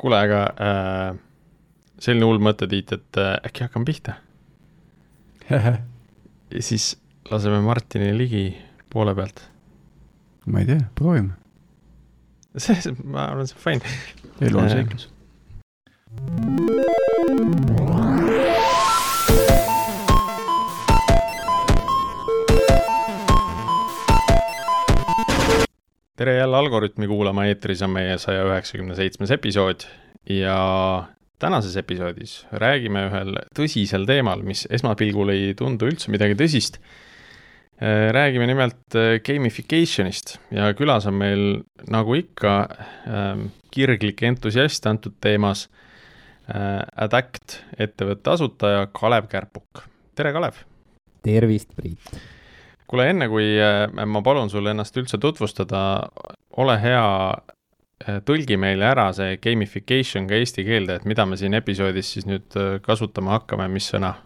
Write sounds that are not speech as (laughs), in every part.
kuule, aga äh, selline hull mõte, Tiit, et äh, äkki hakkame pihta (laughs) ja siis laseme Martini ligi poole pealt. ma ei tea, proovime. see, ma arvan, see on fine. elu on seiklus. Tere jälle Algorütmi kuulama, eetris on meie saja üheksakümne seitsmes episood ja tänases episoodis räägime ühel tõsisel teemal, mis esmapilgul ei tundu üldse midagi tõsist. räägime nimelt gamification'ist ja külas on meil nagu ikka ähm, kirglik entusiast antud teemas äh,, Adact ettevõtte asutaja Kalev Kärpuk. tere, Kalev! tervist, Priit! Kuule, enne kui äh, ma palun sul ennast üldse tutvustada, ole hea, äh, tõlgi meile ära see gamification ka eesti keelde, et mida me siin episoodis siis nüüd äh, kasutama hakkame, mis sõna?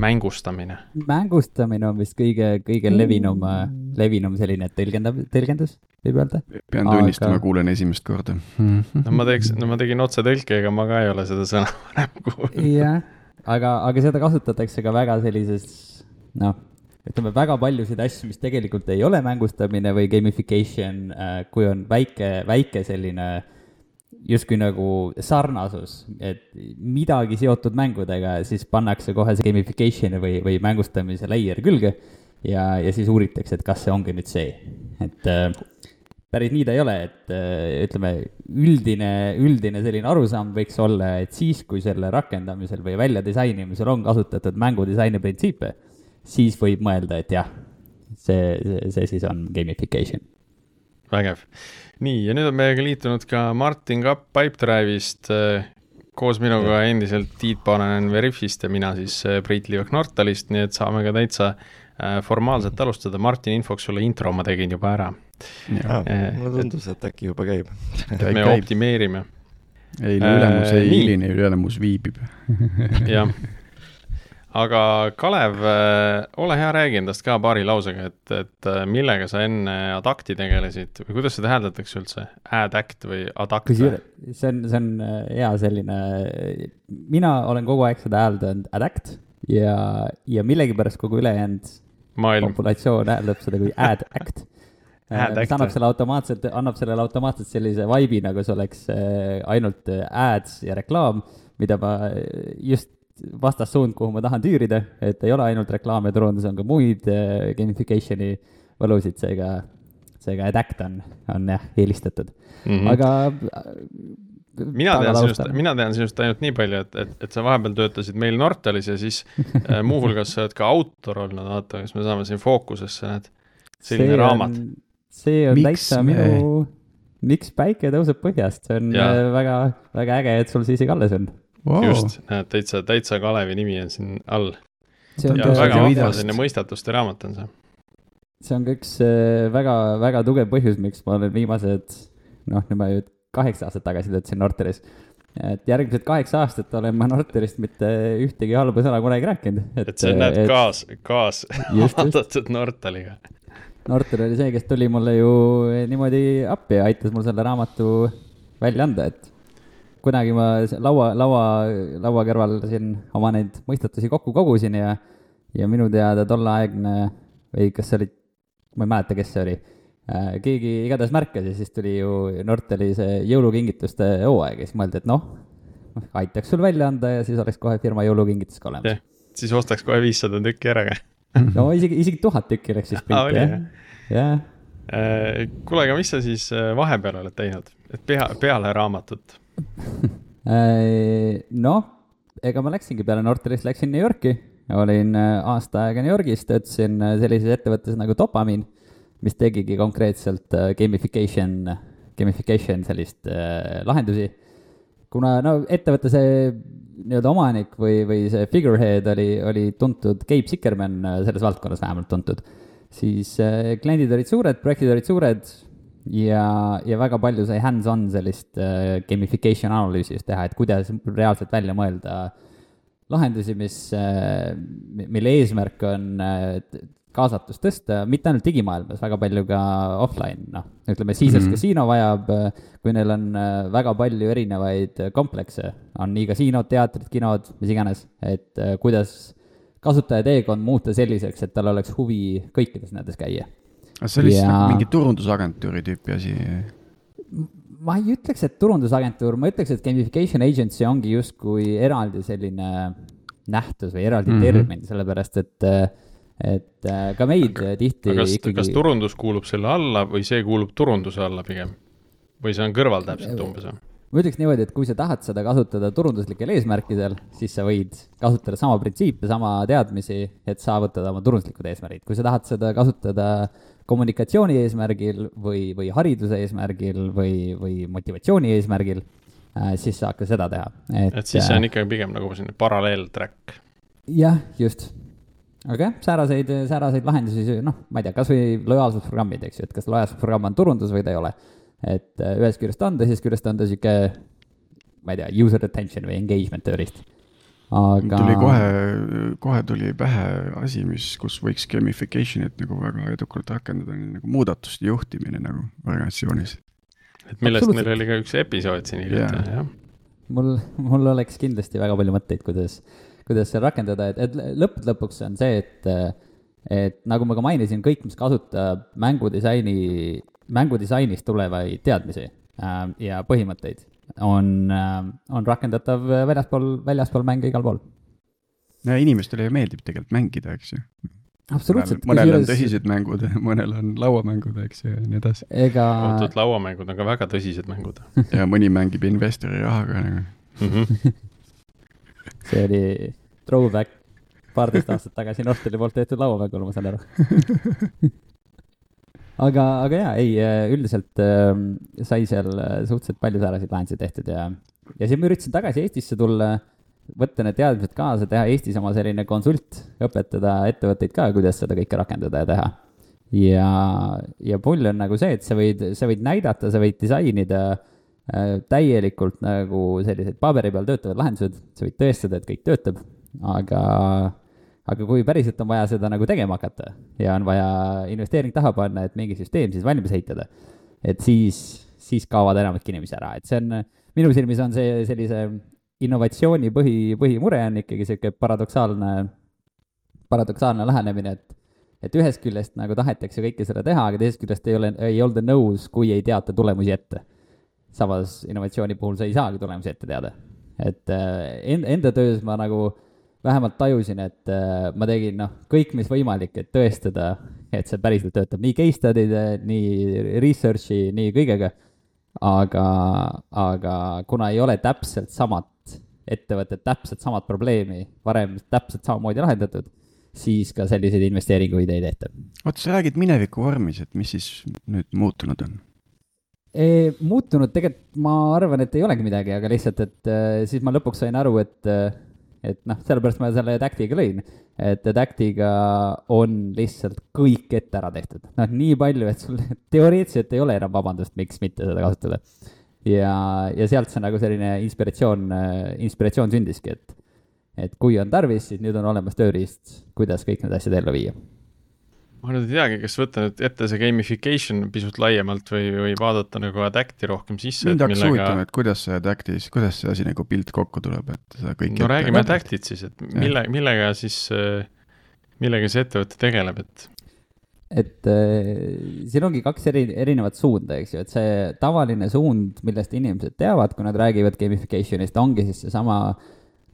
mängustamine. mängustamine on vist kõige, kõige levinum, levinum selline tõlgendab, tõlgendus, võib öelda. pean tunnistama aga..., kuulen esimest korda no ma teeks, no ma tegin otsetõlke, ega ma ka ei ole seda sõna varem kuulnud. jah, aga, aga seda kasutatakse ka väga sellises, noh ütleme, väga paljusid asju, mis tegelikult ei ole mängustamine või gamification, äh, kui on väike, väike selline justkui nagu sarnasus, et midagi seotud mängudega, siis pannakse kohe see gamification'i või, või mängustamise layer külge ja, ja siis uuritakse, et kas see ongi nüüd see, et äh, päris nii ta ei ole, et äh, ütleme, üldine, üldine selline arusaam võiks olla, et siis, kui selle rakendamisel või väljadisainimisel on kasutatud mängudisaini printsiipe siis võib mõelda, et jah, see, see, see siis on gamification. vägev. nii, ja nüüd on meiega liitunud ka Martin Kapp Pipedrive'ist äh, koos minuga ja. endiselt Tiit Paananen Veriffist ja mina siis äh, Priit Liivak Nortalist, nii et saame ka täitsa äh, formaalselt alustada. Martin, infoks sulle intro ma tegin juba ära. mulle tundus, et äkki juba käib. et me optimeerime. eile ülemus ei hiline, ülemus viibib. jah (laughs) aga Kalev, äh, ole hea, räägi endast ka paari lausega, et, et äh, millega sa enne Adacti tegelesid või kuidas seda hääldatakse üldse, Adact või Adact? see on, see on äh, hea selline, mina olen kogu aeg seda hääldanud Adact ja, ja millegipärast kogu ülejäänud populatsioon hääldab seda kui Adact (laughs) mis annab selle automaatselt, annab sellele automaatselt sellise vibe'i, nagu see oleks ainult ads ja reklaam, mida ma just vastassuund, kuhu ma tahan tüürida, et ei ole ainult reklaam ja turundus, on ka muid äh, gamification'i võlusid, seega, seega Adact on, on jah, eelistatud mm. -hmm. aga äh, mina tean sinust, mina tean sinust ainult nii palju, et, et, et sa vahepeal töötasid meil Nortalis ja siis äh, (laughs) muuhulgas sa oled ka autor olnud, vaata, kas me saame siin fookusesse, näed, selline see raamat. see on täitsa me... minu, miks päike tõuseb põhjast, see on ja. väga, väga äge, et sul see isegi alles on wow.. just, näed, täitsa, täitsa Kalevi nimi on siin all. ja väga vahva selline mõistatuste raamat on see. see on ka üks äh, väga, väga tugev põhjus, miks ma olen viimased, noh, nüüd ma ju kaheksa aastat tagasi töötasin Nortalis et järgmised kaheksa aastat olen ma Nortalist mitte ühtegi halba sõna kunagi rääkinud. et sa näed et... kaas, kaas vaadatud Nortaliga. Nortal oli see, kes tuli mulle ju niimoodi appi ja aitas mul selle raamatu välja anda, et kunagi ma laua, laua, laua kõrval siin oma neid mõistatusi kokku kogusin ja, ja minu teada tolleaegne või kas see oli, ma ei mäleta, kes see oli, äh, keegi igatahes märkas ja siis tuli ju Nortali see jõulukingituste hooaeg ja siis mõeldi, et noh, aitaks sul välja anda ja siis oleks kohe firma jõulukingitus ka olemas. siis ostaks kohe viissada tükki ära ka. (laughs) No isegi, isegi tuhat tükki oleks siis printi jah, jah. Äh, kuule, aga mis sa siis äh, vahepeal oled teinud, et pea, peale raamatut (laughs) noh, ega ma läksingi peale Nortalist, läksin New Yorki, olin äh, aasta aega New Yorgis, töötasin äh, sellises ettevõttes nagu Dopamin, mis tegigi konkreetselt gamification, gamification sellist äh, lahendusi. kuna no ettevõtte see nii-öelda omanik või, või see figurehead oli, oli tuntud, Gabe Sickerman selles valdkonnas vähemalt tuntud, siis äh, kliendid olid suured, projektid olid suured ja, ja väga palju sai hands-on sellist äh, gamification analüüsi just teha, et kuidas reaalselt välja mõelda lahendusi, mis äh,, mille eesmärk on äh, kaasatust tõsta, mitte ainult digimaailmas, väga palju ka offline, noh, ütleme Caesars mm -hmm. Casino vajab, kui neil on äh, väga palju erinevaid komplekse, on nii kasiinod, teatrid, kinod, mis iganes, et äh, kuidas kasutaja teekond muuta selliseks, et tal oleks huvi kõikides nendes käia. Aga see oli siis ja... nagu mingi turundusagentuuri tüüpi asi? ma ei ütleks, et turundusagentuur, ma ütleks, et gamification agency ongi justkui eraldi selline nähtus või eraldi mm -hmm. termin, sellepärast et äh, et äh, ka meid tihti kas ikkagi... kas turundus kuulub selle alla või see kuulub turunduse alla pigem? või see on kõrval täpselt umbes või? ma ütleks niimoodi, et kui sa tahad seda kasutada turunduslikel eesmärkidel, siis sa võid kasutada sama printsiipe, sama teadmisi, et saavutada oma turunduslikud eesmärgid. kui sa tahad seda kasutada kommunikatsiooni eesmärgil või, või hariduse eesmärgil või, või motivatsiooni eeesmärgil, äh, siis saad ka seda teha. et siis see on äh, ikkagi pigem nagu selline paralleeltrack. jah, just aga jah, sääraseid, sääraseid lahendusi, noh, ma ei tea, kasvõi lojaalsusprogrammid, eks ju, et kas lojaalsusprogramm on turundus või ta ei ole. et äh, ühest küljest on, teisest küljest on ta sihuke, ma ei tea, user attention või engagement tööriist. Aga. tuli kohe, kohe tuli pähe asi, mis, kus võiks gamification'it nagu väga edukalt rakendada, nagu muudatuste juhtimine nagu organisatsioonis. et millest meil oli ka üks episood siin hiljuti yeah., jah. mul, mul oleks kindlasti väga palju mõtteid, kuidas kuidas seda rakendada, et, et lõppude lõpuks on see, et, et nagu ma ka mainisin, kõik, mis kasutab mängudisaini, mängudisainist tulevaid teadmisi äh, ja põhimõtteid, on äh,, on rakendatav väljaspool, väljaspool mänge igal pool. ja inimestele ju meeldib tegelikult mängida, eks ju absoluutselt. mõnel, on tõsised mängud, (laughs) mõnel on lauamängud, eks ju, ja nii edasi. ega. oot-oot, lauamängud on ka väga tõsised mängud (laughs) ja mõni mängib investori rahaga nagu mm. -hmm. (laughs) see oli throwback paarteist aastat tagasi Norstali poolt tehtud lauamängule, ma saan aru aga, aga jaa, ei, üldiselt äh, sai seal suhteliselt palju sääraseid lahendusi tehtud ja, ja siis ma üritasin tagasi Eestisse tulla, võtta need teadmised kaasa, teha Eestis oma selline konsult, õpetada ettevõtteid ka, kuidas seda kõike rakendada ja teha. ja, ja pull on nagu see, et sa võid, sa võid näidata, sa võid disainida äh, täielikult nagu sellised paberi peal töötavad lahendused, sa võid tõestada, et kõik töötab aga, aga kui päriselt on vaja seda nagu tegema hakata ja on vaja investeering taha panna, et mingi süsteem siis valmis ehitada, et siis, siis kaovad enamik inimesi ära, et see on, minu silmis on see sellise innovatsiooni põhi, põhimure on ikkagi sihuke paradoksaalne, paradoksaalne lähenemine, et et ühest küljest nagu tahetakse kõike seda teha, aga teisest küljest ei ole, ei olda nõus, kui ei teata tulemusi ette. samas innovatsiooni puhul sa ei saagi tulemusi ette teada. et enda, enda töös ma nagu äh, vähemalt tajusin, et äh, ma tegin noh, kõik, mis võimalik, et tõestada, et see päriselt töötab nii case study'de, nii research'i, nii kõigega. aga, aga kuna ei ole täpselt samat ettevõtet, täpselt samat probleemi varem täpselt samamoodi lahendatud, siis ka selliseid investeeringuid ei tehta. oota, sa räägid mineviku vormis, et mis siis nüüd muutunud on? E, muutunud tegelikult ma arvan, et ei olegi midagi, aga lihtsalt, et äh, siis ma lõpuks sain aru, et äh, et noh, sellepärast ma selle Adactiga lõin, et Adactiga on lihtsalt kõik ette ära tehtud, noh, nii palju, et sul (laughs) teoreetiliselt ei ole enam vabandust, miks mitte seda kasutada. ja, ja sealt see nagu selline inspiratsioon, inspiratsioon sündiski, et, et kui on tarvis, siis nüüd on olemas tööriist, kuidas kõik need asjad ellu viia ma nüüd ei teagi, kas võtta nüüd ette see gamification pisut laiemalt või, või vaadata nagu Adacti rohkem sisse. mind hakkas millega... huvitama, et kuidas see Adactis, kuidas see asi nagu pilt kokku tuleb, et seda kõike. no räägime Adactit siis, et mille, millega siis, millega see ettevõte tegeleb, et et äh, siin ongi kaks eri, erinevat suunda, eks ju, et see tavaline suund, millest inimesed teavad, kui nad räägivad gamification'ist, ongi siis seesama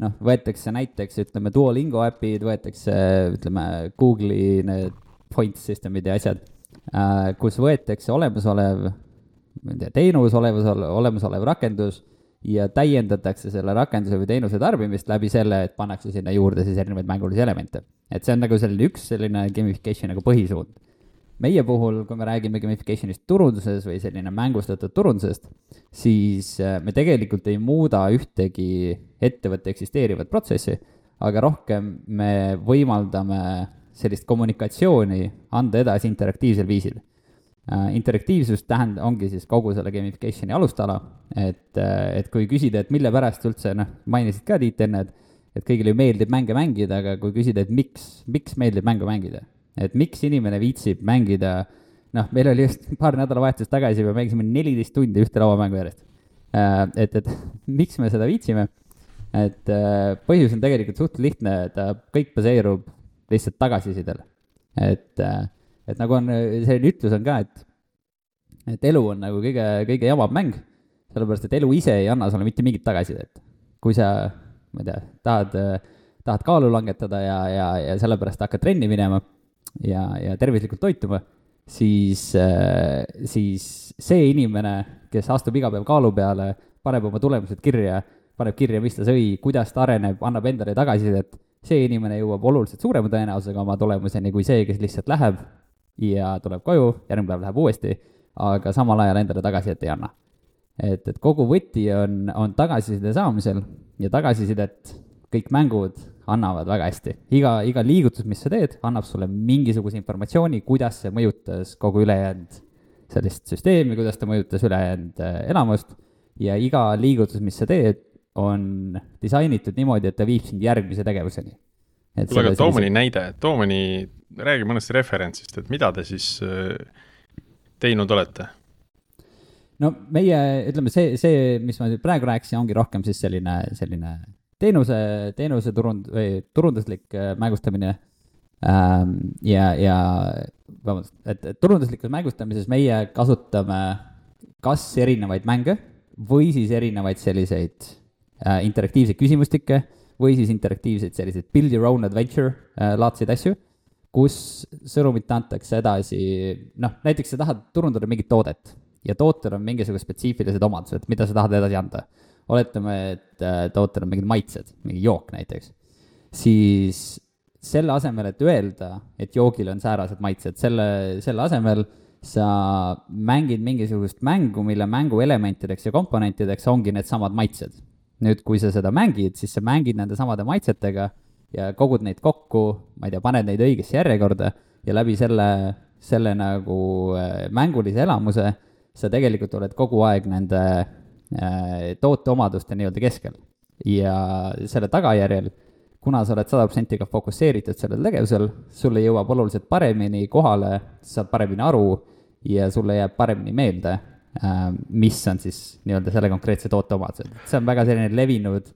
noh, võetakse näiteks, ütleme, Duolingo äpid, võetakse, ütleme, Google'i need point system'id ja asjad, äh, kus võetakse olemasolev, ma ei tea, teenus, olemasolev, olemasolev rakendus ja täiendatakse selle rakenduse või teenuse tarbimist läbi selle, et pannakse sinna juurde siis erinevaid mängulisi elemente. et see on nagu selline üks selline gamification nagu põhisuund. meie puhul, kui me räägime gamification'ist turunduses või selline mängustatud turundusest, siis äh, me tegelikult ei muuda ühtegi ettevõtte eksisteerivat protsessi, aga rohkem me võimaldame sellist kommunikatsiooni anda edasi interaktiivsel viisil äh,. interaktiivsus tähend-, ongi siis kogu selle gamification'i alustala, et, äh, et kui küsida, et mille pärast üldse, noh, mainisid ka Tiit enne, et et kõigile ju meeldib mänge mängida, aga kui küsida, et miks, miks meeldib mängu mängida, et miks inimene viitsib mängida, noh, meil oli just (laughs) paar nädalavahetust tagasi, me mängisime neliteist tundi ühte lauamängu järjest. Äh, et, et (laughs) miks me seda viitsime? et põhjus on tegelikult suht lihtne, ta kõik baseerub lihtsalt tagasisidel. et, äh, et nagu on, selline ütlus on ka, et, et elu on nagu kõige, kõige jamam mäng, sellepärast et elu ise ei anna sulle mitte mingit tagasisidet. kui sa, ma ei tea, tahad, tahad kaalu langetada ja, ja, ja sellepärast hakkad trenni minema ja, ja tervislikult toituma, siis, siis see inimene, kes astub iga päev kaalu peale, paneb oma tulemused kirja, paneb kirja, mis ta sõi, kuidas ta areneb, annab endale tagasisidet see inimene jõuab oluliselt suurema tõenäosusega oma tulemuseni kui see, kes lihtsalt läheb ja tuleb koju, järgmine päev läheb uuesti, aga samal ajal endale tagasisidet ei anna. et, et kogu võti on, on tagasiside saamisel ja tagasisidet kõik mängud annavad väga hästi. iga, iga liigutus, mis sa teed, annab sulle mingisuguse informatsiooni, kuidas see mõjutas kogu ülejäänud sellist süsteemi, kuidas ta mõjutas ülejäänud elamust ja iga liigutus, mis sa teed, on disainitud niimoodi, et ta viib sind järgmise tegevuseni. kuule, aga too mõni näide, too mõni, räägi mõnest referentsist, et mida te siis äh, teinud olete? no meie, ütleme see, see, mis ma nüüd praegu rääkisin, ongi rohkem siis selline, selline teenuse, teenuse turund- või turunduslik äh, mängustamine ähm,. ja, ja vabandust, et, turunduslikus mängustamises meie kasutame kas erinevaid mänge või siis erinevaid selliseid interaktiivseid küsimustikke või siis interaktiivseid selliseid build your own adventure äh, laadseid asju, kus sõnumit antakse edasi, noh, näiteks sa tahad turundada mingit toodet ja tootel on mingisugused spetsiifilised omadused, mida sa tahad edasi anda. oletame, et äh, tootel on mingid maitsed, mingi jook näiteks, siis selle asemel, et öelda, et joogil on säärased maitsed, selle, selle asemel sa mängid mingisugust mängu, mille mängu elementideks ja komponentideks ongi needsamad maitsed nüüd, kui sa seda mängid, siis sa mängid nende samade maitsetega ja kogud neid kokku, ma ei tea, paned neid õigesse järjekorda ja läbi selle, selle nagu äh, mängulise elamuse sa tegelikult oled kogu aeg nende äh, tooteomaduste nii-öelda keskel. ja selle tagajärjel, kuna sa oled sada protsenti ka fokusseeritud sellel tegevusel, sulle jõuab oluliselt paremini kohale, saad paremini aru ja sulle jääb paremini meelde mis on siis nii-öelda selle konkreetse toote omadused. see on väga selline levinud,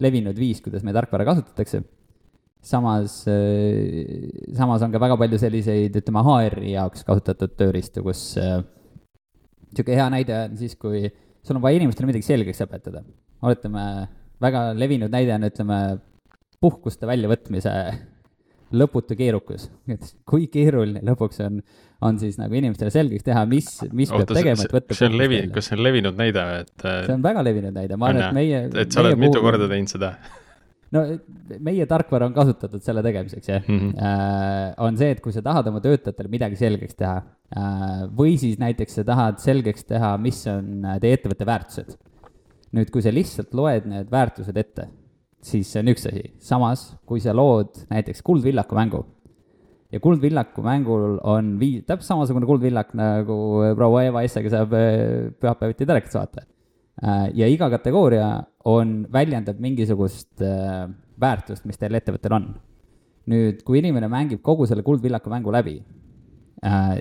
levinud viis, kuidas meie tarkvara kasutatakse. samas, äh, samas on ka väga palju selliseid, ütleme, HR-i jaoks kasutatud tööriistu, kus niisugune äh, hea näide on siis, kui sul on vaja inimestele midagi selgeks õpetada. oletame, väga levinud näide on, ütleme, puhkuste väljavõtmise lõputu keerukus. et kui keeruline lõpuks on on siis nagu inimestele selgeks teha, mis, mis Oota, peab tegema, et võtta. see on levi-, kas see on levinud näide, et? Äh, see on väga levinud näide, ma arvan, et meie. et sa oled mitu puhul... korda teinud seda? no meie tarkvara on kasutatud selle tegemiseks, jah mm. -hmm. Äh, on see, et kui sa tahad oma töötajatele midagi selgeks teha äh, või siis näiteks sa tahad selgeks teha, mis on äh, teie ettevõtte väärtused. nüüd, kui sa lihtsalt loed need väärtused ette, siis see on üks asi. samas, kui sa lood näiteks Kuldvillaku mängu ja Kuldvillaku mängul on vii-, täpselt samasugune Kuldvillak, nagu proua Eva Essega saab äh, pühapäeviti telekat vaadata. Äh, ja iga kategooria on, väljendab mingisugust äh, väärtust, mis teil ettevõttel on. nüüd, kui inimene mängib kogu selle Kuldvillaku mängu läbi,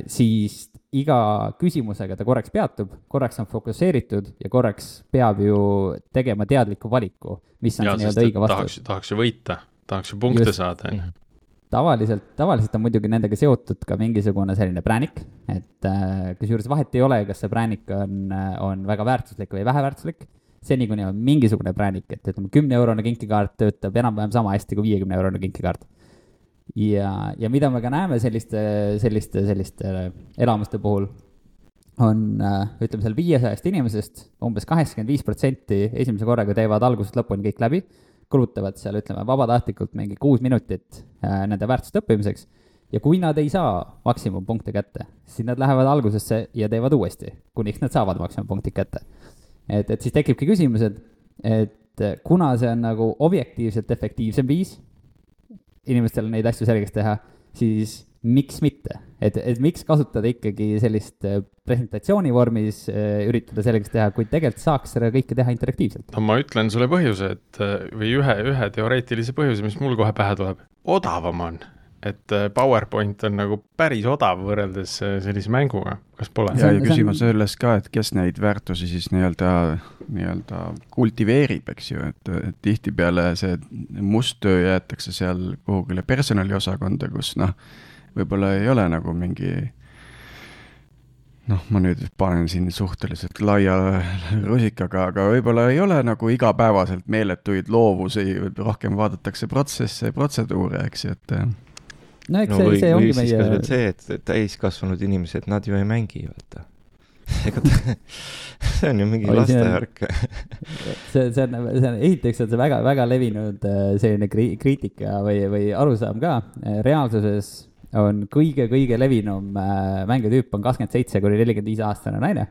siis iga küsimusega ta korraks peatub, korraks on fokusseeritud ja korraks peab ju tegema teadliku valiku, mis on nii-öelda õige vastus. tahaks, tahaks ju võita, tahaks ju punkte Just. saada, on ju tavaliselt, tavaliselt on muidugi nendega seotud ka mingisugune selline präänik, et äh, kusjuures vahet ei ole, kas see präänik on, äh, on väga väärtuslik või väheväärtuslik. seni, kuni on mingisugune präänik, et ütleme, kümne-eurone kinkikaart töötab enam-vähem sama hästi kui viiekümne-eurone kinkikaart. ja, ja mida me ka näeme selliste, selliste, selliste elamuste puhul, on, äh, ütleme seal viiesajast inimesest umbes kaheksakümmend viis protsenti esimese korraga teevad algusest lõpuni kõik läbi kulutavad seal, ütleme, vabatahtlikult mingi kuus minutit äh, nende väärtuste õppimiseks. ja kui nad ei saa maksimumpunkte kätte, siis nad lähevad algusesse ja teevad uuesti, kuniks nad saavad maksimumpunktid kätte. et, et siis tekibki küsimus, et, et kuna see on nagu objektiivselt efektiivsem viis inimestele neid asju selgeks teha, siis miks mitte, et, et miks kasutada ikkagi sellist äh, presentatsiooni vormis, äh, üritada selgeks teha, kuid tegelikult saaks seda kõike teha interaktiivselt. no ma ütlen sulle põhjuse, et äh, või ühe, ühe teoreetilise põhjuse, mis mul kohe pähe tuleb, odavam on. Et PowerPoint on nagu päris odav võrreldes sellise mänguga, kas pole? ja, ja küsimus on selles ka, et kes neid väärtusi siis nii-öelda, nii-öelda kultiveerib, eks ju, et, et tihtipeale see must töö jäetakse seal kuhugile personaliosakonda, kus noh, võib-olla ei ole nagu mingi noh, ma nüüd panen siin suhteliselt laia rusikaga, aga võib-olla ei ole nagu igapäevaselt meeletuid loovusi, rohkem vaadatakse protsesse ja protseduure, eks ju, et. no eks no, see, see ongi meie. see, et täiskasvanud inimesed, nad ju ei mängi, vaata (laughs) ega ta, see on ju mingi lasteaiavärk (laughs) see, see on, see on, esiteks on see väga, väga levinud äh, selline kri-, kriitika või, või arusaam ka. reaalsuses on kõige-kõige levinum äh, mängutüüp on kakskümmend seitse kuni nelikümmend viis aastane naine,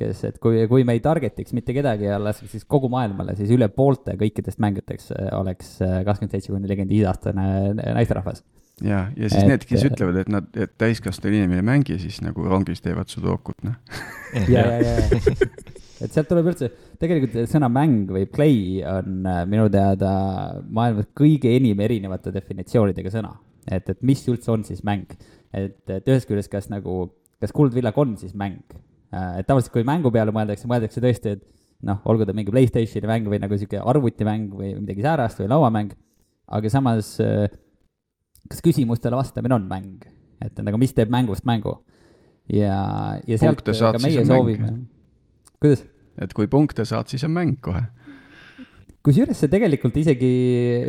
kes, et kui, kui me ei target'iks mitte kedagi ja laskaks siis kogu maailmale, siis üle poolte kõikidest mängudest äh, oleks äh, kakskümmend seitse kuni nelikümmend viis aastane naisterahvas. Ja, ja siis et, need, kes ütlevad, et nad, et täiskasvanud inimene ei mängi, siis nagu rongis teevad sudokut, noh. ja, ja, ja, et sealt tuleb üldse, tegelikult sõna mäng või play on minu teada maailmas kõige enim erinevate definitsioonidega sõna et, et mis üldse on siis mäng. et, et ühest küljest, kas nagu, kas Kuldvillak on siis mäng? Äh, et tavaliselt, kui mängu peale mõeldakse, mõeldakse tõesti, et noh, olgu ta mingi Playstationi mäng või nagu sihuke arvutimäng või midagi säärast või lauamäng, aga samas äh, kas küsimustele vastamine on mäng? et nagu, mis teeb mängust mängu? ja, ja sealt ka meie soovime. kuidas? et kui punkte saad, siis on mäng kohe kusjuures see tegelikult isegi,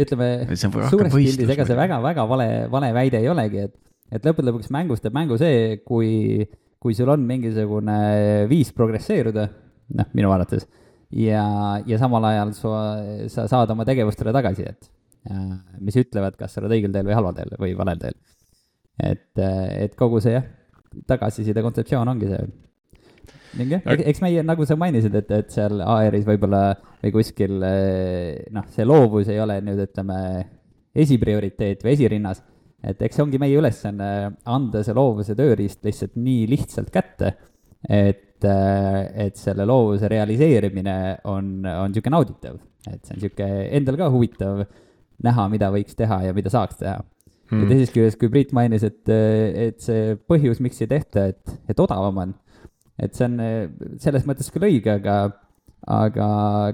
ütleme, suures pildis, ega see väga-väga vale, vale väide ei olegi, et, et lõppude lõpuks mängus teeb mängu see, kui, kui sul on mingisugune viis progresseeruda, noh, minu arvates, ja, ja samal ajal su, sa saad oma tegevustele tagasisidet, mis ütlevad, kas sa oled õigel teel või halval teel või valel teel. et, et kogu see jah, tagasiside kontseptsioon ongi see jah, eks meie, nagu sa mainisid, et, et seal AR-is võib-olla või kuskil eh, noh, see loovus ei ole nüüd ütleme esiprioriteet või esirinnas, et eks see ongi meie ülesanne anda see loovuse tööriist lihtsalt nii lihtsalt kätte, et, eh, et selle loovuse realiseerimine on, on niisugune nauditav, et see on niisugune endal ka huvitav näha, mida võiks teha ja mida saaks teha. Hmm.. ja teisest küljest, kui Priit mainis, et, et see põhjus, miks ei tehta, et, et odavam on et see on eh, selles mõttes küll õige, aga, aga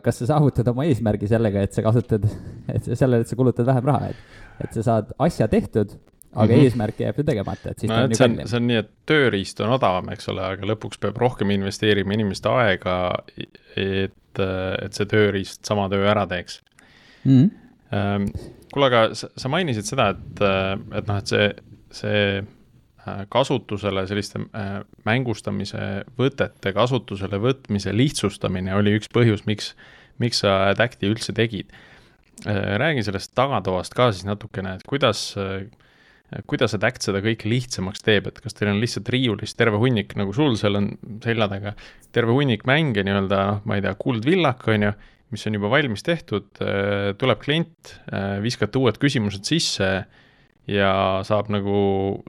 kas sa saavutad oma eesmärgi sellega, et sa kasutad, (laughs) et sellele, et sa kulutad vähem raha, et, et sa saad asja tehtud, aga mm -hmm. eesmärk jääb ju tegemata, et siis no, ta on ju kallim. see on nii, et tööriist on odavam, eks ole, aga lõpuks peab rohkem investeerima inimeste aega, et, et see tööriist sama töö ära teeks mm. -hmm. kuule, aga sa, sa mainisid seda, et, et noh, et see, see kasutusele selliste äh, mängustamise võtete kasutusele võtmise lihtsustamine oli üks põhjus, miks, miks sa Adacti üldse tegid. Äh, räägi sellest tagatoast ka siis natukene, et kuidas, kuidas Adact seda kõike lihtsamaks teeb, et kas teil on lihtsalt riiulis terve hunnik, nagu sul seal on selja taga, terve hunnik mänge nii-öelda, noh, ma ei tea, kuldvillak, on ju, mis on juba valmis tehtud, tuleb klient, viskate uued küsimused sisse ja saab nagu,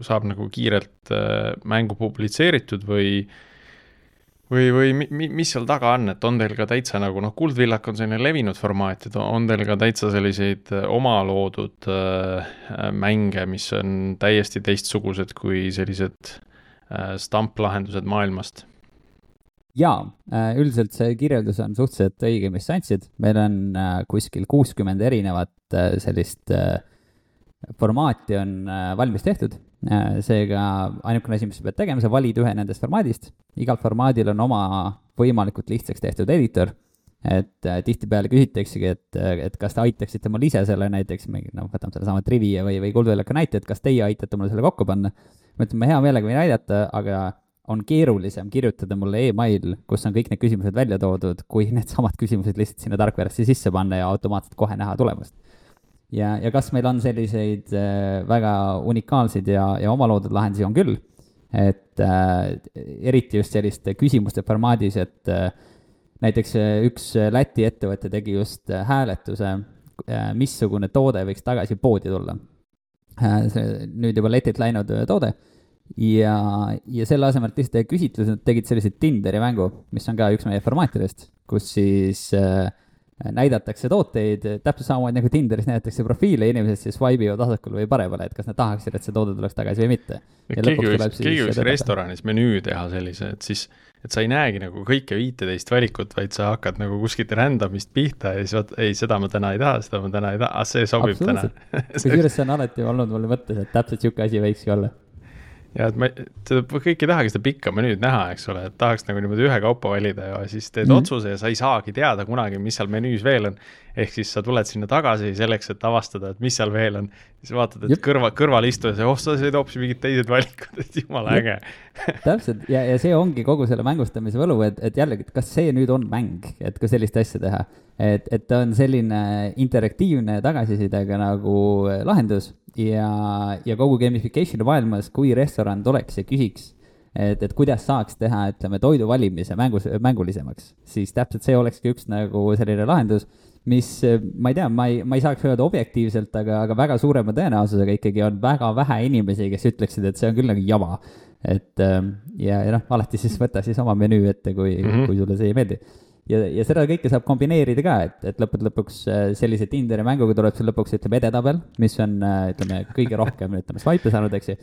saab nagu kiirelt äh, mängu publitseeritud või või, või mi, mis seal taga on, et on teil ka täitsa nagu noh, Kuldvillak on selline levinud formaat, et on teil ka täitsa selliseid äh, oma loodud äh, mänge, mis on täiesti teistsugused kui sellised äh, stamplahendused maailmast? jaa, äh, üldiselt see kirjeldus on suhteliselt õige, mis sa andsid, meil on äh, kuskil kuuskümmend erinevat sellist äh, formaati on äh, valmis tehtud, äh, seega ainukene asi, mis sa pead tegema, sa valid ühe nendest formaadist, igal formaadil on oma võimalikult lihtsaks tehtud editor, et äh, tihtipeale küsitaksegi, et, et kas te aitaksite mul ise selle näiteks, noh, võtame sellesama Trivia või, või Kuldväljaku näite, et kas teie aitate mulle selle kokku panna. ma ütlen, ma hea meelega võin aidata, aga on keerulisem kirjutada mulle email, kus on kõik need küsimused välja toodud, kui needsamad küsimused lihtsalt sinna tarkvarasse sisse panna ja automaatselt kohe näha tulemust ja, ja kas meil on selliseid äh, väga unikaalseid ja, ja omaloodud lahendusi, on küll. et äh, eriti just selliste küsimuste formaadis, et äh, näiteks äh, üks Läti ettevõte tegi just äh, hääletuse äh,, missugune toode võiks tagasi poodi tulla äh,. nüüd juba letilt läinud toode ja, ja selle asemel, et lihtsalt teha küsitluse, nad tegid sellise Tinderi mängu, mis on ka üks meie formaatidest, kus siis äh, näidatakse tooteid täpselt samamoodi nagu Tinderis näidatakse profiile, inimesed siis swipe ivad vasakule või paremale, et kas nad tahaksid, et see toode tuleks tagasi või mitte. keegi võiks, keegi võiks restoranis menüü teha sellise, et siis, et sa ei näegi nagu kõike viiteist valikut, vaid sa hakkad nagu kuskilt random'ist pihta ja siis vot, ei, seda ma täna ei taha, seda ma täna ei taha, ah see sobib täna. (laughs) Kusjuures see on alati olnud mul mõttes, et täpselt sihuke asi võikski olla ja et ma, seda kõik ei tahagi seda pikka menüüd näha, eks ole, et tahaks nagu niimoodi ühekaupa valida ja siis teed mm -hmm. otsuse ja sa ei saagi teada kunagi, mis seal menüüs veel on. ehk siis sa tuled sinna tagasi selleks, et avastada, et mis seal veel on. siis vaatad, et Jep. kõrva, kõrval istuja, see, oh, sa said hoopis mingid teised valikud, et jumala äge (laughs) täpselt ja, ja see ongi kogu selle mängustamise võlu, et, et jällegi, et kas see nüüd on mäng, et ka sellist asja teha. et, et ta on selline interaktiivne tagasisidega nagu lahendus ja, ja kogu gamification'i maailmas, kui restoran tuleks ja küsiks, et, et kuidas saaks teha, ütleme, toidu valimise mängus, mängulisemaks, siis täpselt see olekski üks nagu selline lahendus, mis, ma ei tea, ma ei, ma ei saaks öelda objektiivselt, aga, aga väga suurema tõenäosusega ikkagi on väga vähe inimesi, kes ütleksid, et see on küll nagu jama. et ähm, ja, ja noh, alati siis võta siis oma menüü ette, kui mm, -hmm. kui sulle see ei meeldi ja, ja seda kõike saab kombineerida ka, et, et lõppude lõpuks äh, sellise Tinderi mänguga tuleb sul lõpuks, ütleme, edetabel, mis on, äh, ütleme, kõige rohkem, ütleme, swipe'e saanud, eks ju.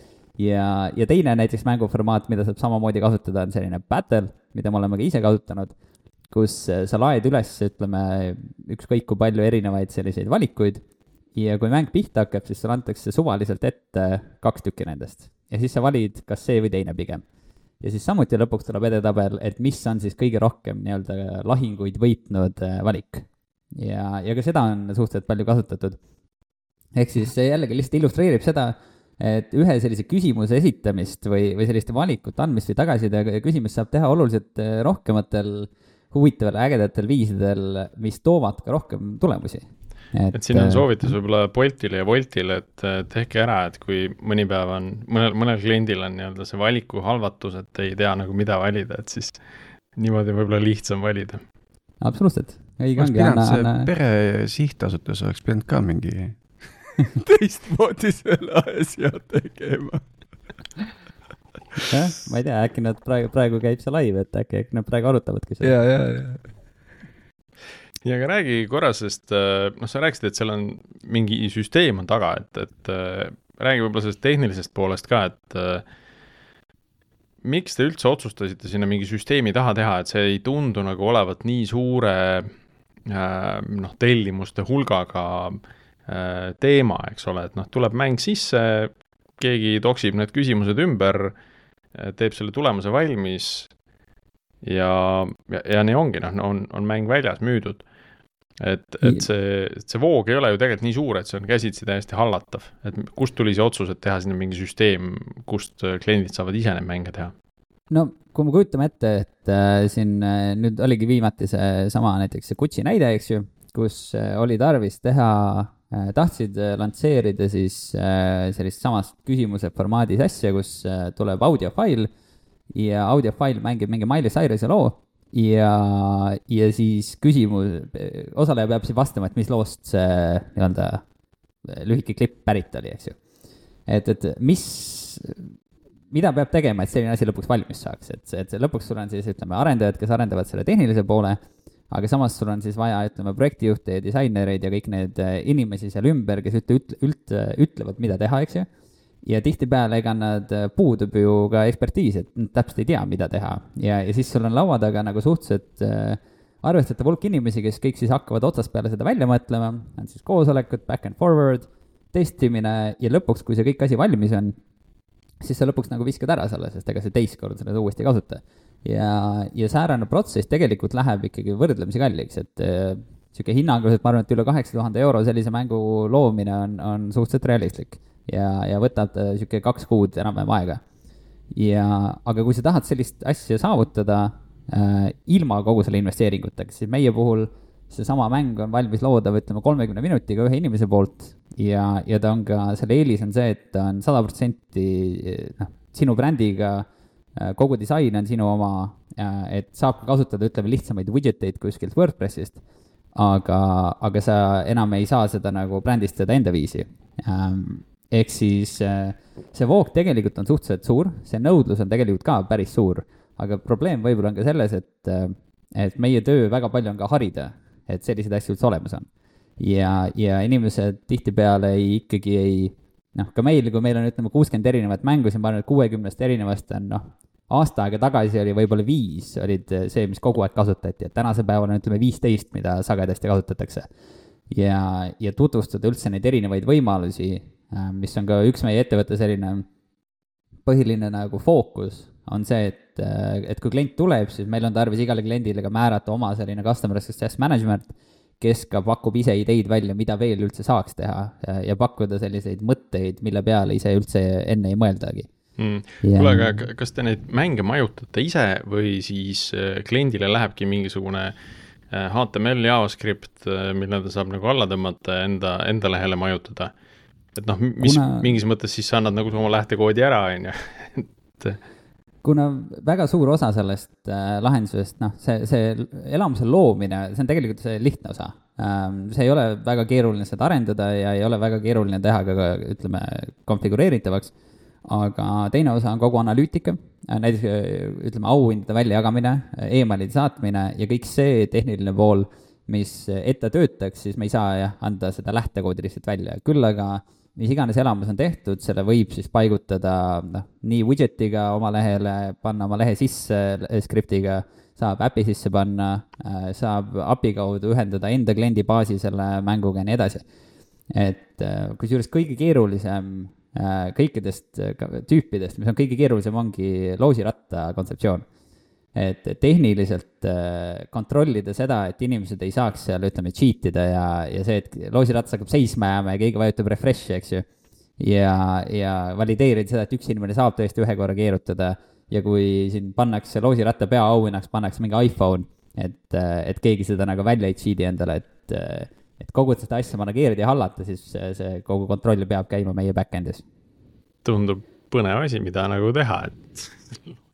ja, ja teine näiteks mänguformaat, mida saab samamoodi kasutada, on selline battle, mida me oleme ka ise kasutanud, kus äh, sa laed üles, ütleme, ükskõik kui palju erinevaid selliseid valikuid ja kui mäng pihta hakkab, siis sulle antakse suvaliselt ette kaks tükki nendest ja siis sa valid, kas see või teine pigem ja siis samuti lõpuks tuleb edetabel, et mis on siis kõige rohkem nii-öelda lahinguid võitnud äh, valik. ja, ja ka seda on suhteliselt palju kasutatud. ehk siis see jällegi lihtsalt illustreerib seda, et ühe sellise küsimuse esitamist või, või selliste valikute andmist või tagasiside küsimist saab teha oluliselt äh, rohkematel huvitavatel, ägedatel viisidel, mis toovad ka rohkem tulemusi et, et siin on äh, soovitus võib-olla Boltile ja Woltile, et tehke ära, et kui mõni päev on, mõnel, mõnel kliendil on nii-öelda see valiku halvatus, et ei tea nagu mida valida, et siis niimoodi võib-olla lihtsam valida. absoluutselt, õige ongi. oleks pidanud see anna... pere sihtasutus oleks pidanud ka mingi (laughs) teistmoodi selle asja tegema jah, ma ei tea, äkki nad praegu, praegu käib see live, et äkki, äkki nad praegu arutavadki seda. ja, ja, ja ja aga räägi korra, sest äh, noh, sa rääkisid, et seal on mingi süsteem on taga, et, et äh, räägi võib-olla sellest tehnilisest poolest ka, et äh, miks te üldse otsustasite sinna mingi süsteemi taha teha, et see ei tundu nagu olevat nii suure noh, tellimuste hulgaga teema, eks ole, et noh, tuleb mäng sisse, keegi toksib need küsimused ümber, teeb selle tulemuse valmis ja, ja, ja nii ongi, noh, on, on mäng väljas, müüdud. Et, et see, see voog ei ole ju tegelikult nii suur, et see on käsitsi täiesti hallatav, et kust tuli see otsus, et teha sinna mingi süsteem, kust kliendid saavad ise neid mänge teha? no kui me kujutame ette, et äh, siin äh, nüüd oligi viimati seesama näiteks see Gucci näide, eks ju, kus äh, oli tarvis teha äh,, tahtsid äh, lansseerida siis äh, sellist samast küsimuse formaadis asja, kus äh, tuleb audiofail ja audiofail mängib mingi Miley Cyrusi loo ja, ja siis küsimus, osaleja peab siis vastama, et mis loost see nii-öelda lühike klipp pärit oli, eks ju. et, et mis, mida peab tegema, et selline asi lõpuks valmis saaks, et, et lõpuks sul on siis, ütleme, arendajad, kes arendavad selle tehnilise poole, aga samas sul on siis vaja, ütleme, projektijuhte ja disainereid ja kõik need inimesi seal ümber, kes ütle, ütle, ütle, ütlevad, mida teha, eks ju ja tihtipeale, ega nad, äh, puudub ju ka ekspertiis, et nad täpselt ei tea, mida teha. Ja, ja siis sul on laua taga nagu suhteliselt äh, arvestatav hulk inimesi, kes kõik siis hakkavad otsast peale seda välja mõtlema, on siis koosolekud, back and forward, testimine ja lõpuks, kui see kõik asi valmis on, siis sa lõpuks nagu viskad ära selle, sest ega sa teist korda seda uuesti ei kasuta. ja, ja säärane protsess tegelikult läheb ikkagi võrdlemisi kalliks, et niisugune äh, hinnanguliselt ma arvan, et üle kaheksa tuhande euro sellise mängu loomine on, on suhteliselt realistlik ja, ja võtab niisugune kaks kuud enam-vähem aega. ja, aga kui sa tahad sellist asja saavutada äh, ilma kogu selle investeeringutega, siis meie puhul seesama mäng on valmis loodav, ütleme, kolmekümne minutiga ühe inimese poolt ja, ja ta on ka, selle eelis on see, et ta on sada protsenti noh, sinu brändiga äh,, kogu disain on sinu oma äh,, et saab ka kasutada, ütleme, lihtsamaid widget eid kuskilt WordPressist, aga, aga sa enam ei saa seda nagu brändistada enda viisi ähm, ehk siis äh, see voog tegelikult on suhteliselt suur, see nõudlus on tegelikult ka päris suur, aga probleem võib-olla on ka selles, et, äh, et meie töö väga palju on ka harida et selliseid asju üldse olemas on. ja, ja inimesed tihtipeale ei, ikkagi ei, noh, ka meil, kui meil on, ütleme, kuuskümmend erinevat mängu, siis ma arvan, et kuuekümnest erinevast on, noh, aasta aega tagasi oli võib-olla viis, olid see, mis kogu aeg kasutati, et tänasel päeval on, ütleme, viisteist, mida sagedasti kasutatakse. ja, ja tutvustada üldse neid erinevaid võimalusi, äh, mis on ka üks meie ettevõtte selline põhiline nagu fookus, on see, et, äh, et kui klient tuleb, siis meil on tarvis igale kliendile ka määrata oma selline customer success management, kes ka pakub ise ideid välja, mida veel üldse saaks teha ja, ja pakkuda selliseid mõtteid, mille peale ise üldse enne ei mõeldagi mm.. kuule, aga kas te neid mänge majutate ise või siis äh, kliendile lähebki mingisugune HTML, äh, JavaScript, mille ta saab nagu alla tõmmata ja enda, enda lehele majutada? Et noh, mis Kuna... mingis mõttes siis sa annad nagu oma lähtekoodi ära, on ju, et kuna väga suur osa sellest äh, lahendusest, noh, see, see elamuse loomine, see on tegelikult see lihtne osa ähm,. see ei ole väga keeruline seda arendada ja ei ole väga keeruline teha ka, ütleme, konfigureeritavaks. aga teine osa on kogu analüütika äh,, näiteks äh, ütleme, auhindade väljajagamine emailide saatmine ja kõik see tehniline pool, mis, et ta töötaks, siis me ei saa jah, anda seda lähtekoodi lihtsalt välja, küll aga äh, mis iganes elamus on tehtud, selle võib siis paigutada noh, nii widget'iga oma lehele, panna oma lehe sisse skriptiga, saab äpi sisse panna, äh, saab API kaudu ühendada enda kliendi baasi selle mänguga ja nii edasi. et äh, kusjuures kõige keerulisem äh, kõikidest tüüpidest, mis on kõige keerulisem, ongi loosiratta kontseptsioon et tehniliselt äh, kontrollida seda, et inimesed ei saaks seal, ütleme, cheat ida ja, ja see, et loosiratas hakkab seisma jääma ja keegi vajutab refresh'i, eks ju. ja, ja valideerida seda, et üks inimene saab tõesti ühe korra keerutada ja kui siin pannakse loosiratta peaauhinnaks, pannakse mingi iPhone, et, et keegi seda nagu välja ei cheat'i endale, et, et kogu seda asja manageerida ja hallata, siis see, see kogu kontroll peab käima meie back-end'is. tundub põnev asi, mida nagu teha, et (laughs)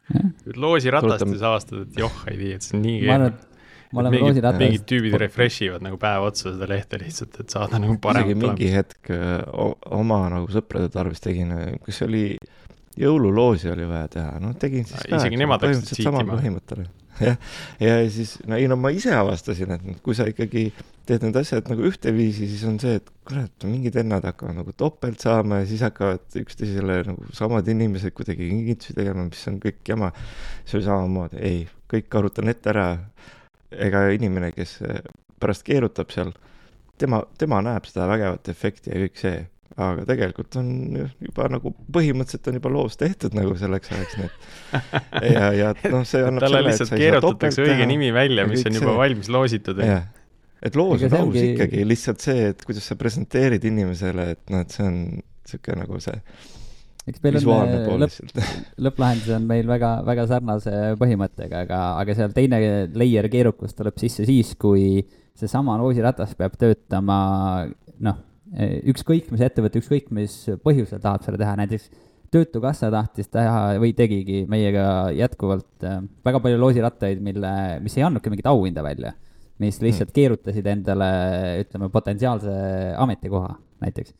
loosiratast ja sa avastad, et joh, ei tea, et see on nii keeruline. ma olen loosiratast. mingid tüübid refresh ivad nagu päev otsa seda lehte lihtsalt, et saada nagu paremat isegi mingi hetk oma nagu sõprade tarvis tegin, kas see oli jõululoosi oli vaja teha, noh tegin siis ka. isegi nemad hakkasid siitima. põhimõttele (laughs) jah, ja siis no ei no ma ise avastasin, et kui sa ikkagi teed need asjad nagu ühteviisi, siis on see, et kurat, mingid vennad hakkavad nagu topelt saama ja siis hakkavad üksteisele nagu samad inimesed kuidagi kingitusi tegema, mis on kõik jama. see oli samamoodi, ei, kõik arutan ette ära. ega inimene, kes pärast keerutab seal, tema, tema näeb seda vägevat efekti ja kõik see aga tegelikult on juba nagu põhimõtteliselt on juba loos tehtud nagu selleks ajaks, nii et ja, ja noh, see annab talle lihtsalt keerutatakse õige nimi välja, mis on juba see... valmis loositud. et loos on aus ongi... ikkagi lihtsalt see, et kuidas sa presenteerid inimesele, et noh, et see on niisugune nagu see eks meil on äh, lõpp, (laughs) lõpplahendus on meil väga, väga sarnase põhimõttega, aga, aga seal teine layer keerukus tuleb sisse siis, kui seesama loosiratas peab töötama noh ükskõik mis ettevõte, ükskõik mis põhjusel tahab seda teha, näiteks Töötukassa tahtis teha või tegigi meiega jätkuvalt äh, väga palju loosirattaid, mille, mis ei andnudki mingit auhinda välja. mis lihtsalt mm. keerutasid endale, ütleme, potentsiaalse ametikoha näiteks.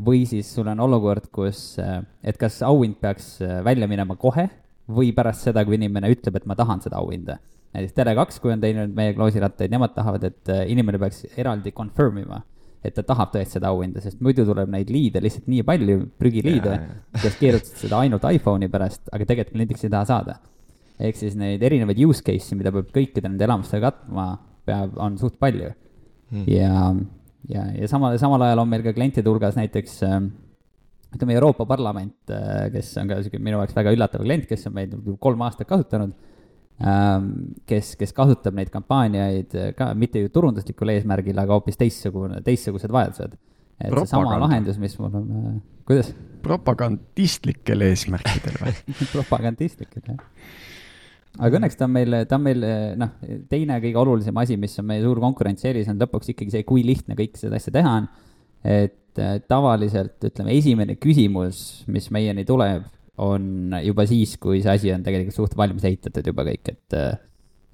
või siis sul on olukord, kus, äh, et kas auhind peaks äh, välja minema kohe või pärast seda, kui inimene ütleb, et ma tahan seda auhinda. näiteks Tele2, kui on teinud meiega loosirattaid, nemad tahavad, et inimene peaks eraldi confirm ima et ta tahab tõesti seda auhinda, sest muidu tuleb neid liide lihtsalt nii palju, prügiliide, kes keerutasid seda ainult iPhone'i pärast, aga tegelikult kliendiks ei taha saada. ehk siis neid erinevaid use case'i, mida peab kõikide nende elamustega katma, peab, on suht palju. Hmm.. ja, ja, ja samal, samal ajal on meil ka klientide hulgas näiteks äh, ütleme, Euroopa Parlament, äh, kes on ka sihuke minu jaoks väga üllatav klient, kes on meid kolm aastat kasutanud Ähm, kes, kes kasutab neid kampaaniaid ka mitte ju turunduslikul eesmärgil, aga hoopis teistsugune, teistsugused vajadused. et seesama lahendus, mis mul on, äh, kuidas? propagandistlikel eesmärkidel või (laughs) propagandistlikel, jah. aga õnneks ta on meil, ta on meil noh, teine kõige olulisem asi, mis on meie suur konkurentsieelis, on lõpuks ikkagi see, kui lihtne kõik seda asja teha on. et äh, tavaliselt ütleme, esimene küsimus, mis meieni tuleb on juba siis, kui see asi on tegelikult suht valmis ehitatud juba kõik, et,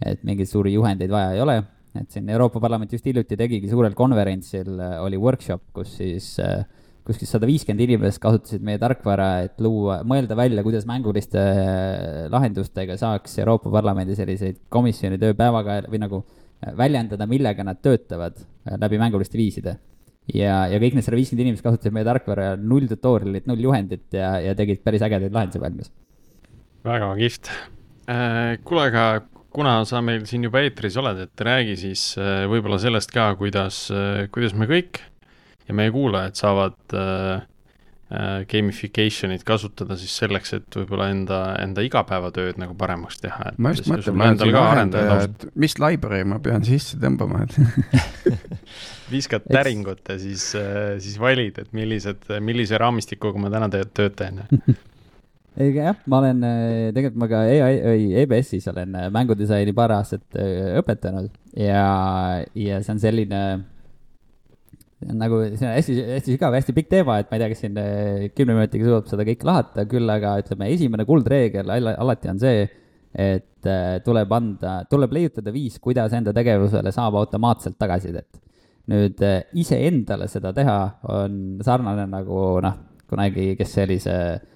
et mingeid suuri juhendeid vaja ei ole. et siin Euroopa Parlament just hiljuti tegigi suurel konverentsil, oli workshop, kus siis, kus siis sada viiskümmend inimest kasutasid meie tarkvara, et luua, mõelda välja, kuidas mänguliste lahendustega saaks Euroopa Parlamendi selliseid komisjoni tööpäevaga või nagu väljendada, millega nad töötavad äh, läbi mänguliste viiside. Ja, ja kõik need sada viiskümmend inimest kasutasid meie tarkvara null tutorial'it, null juhendit ja, ja tegid päris ägedaid lahendusi valmis. väga kihvt. kuule, aga kuna sa meil siin juba eetris oled, et räägi siis võib-olla sellest ka, kuidas, kuidas me kõik ja meie kuulajad saavad äh, Äh, gamification'it kasutada siis selleks, et võib-olla enda, enda igapäevatööd nagu paremaks teha. ma just mõtlen, ma olen siin arendaja, et mis library ma pean sisse tõmbama, et (laughs) viskad täringut ja siis, äh, siis valid, et millised, millise raamistikuga ma täna tööd teen (laughs) ei jah, ma olen, äh, tegelikult ma ka EI, EBS-is olen mängudisaini paar aastat õpetanud ja, ja see on selline nagu see on hästi, hästi sügav, hästi pikk teema, et ma ei tea, kas siin eh, kümne minutiga suudab seda kõike lahata, küll aga ütleme, esimene kuldreegel alati on see, et eh, tuleb anda, tuleb leiutada viis, kuidas enda tegevusele saab automaatselt tagasisidet. nüüd eh, iseendale seda teha on sarnane nagu noh, kunagi, kes sellise äh,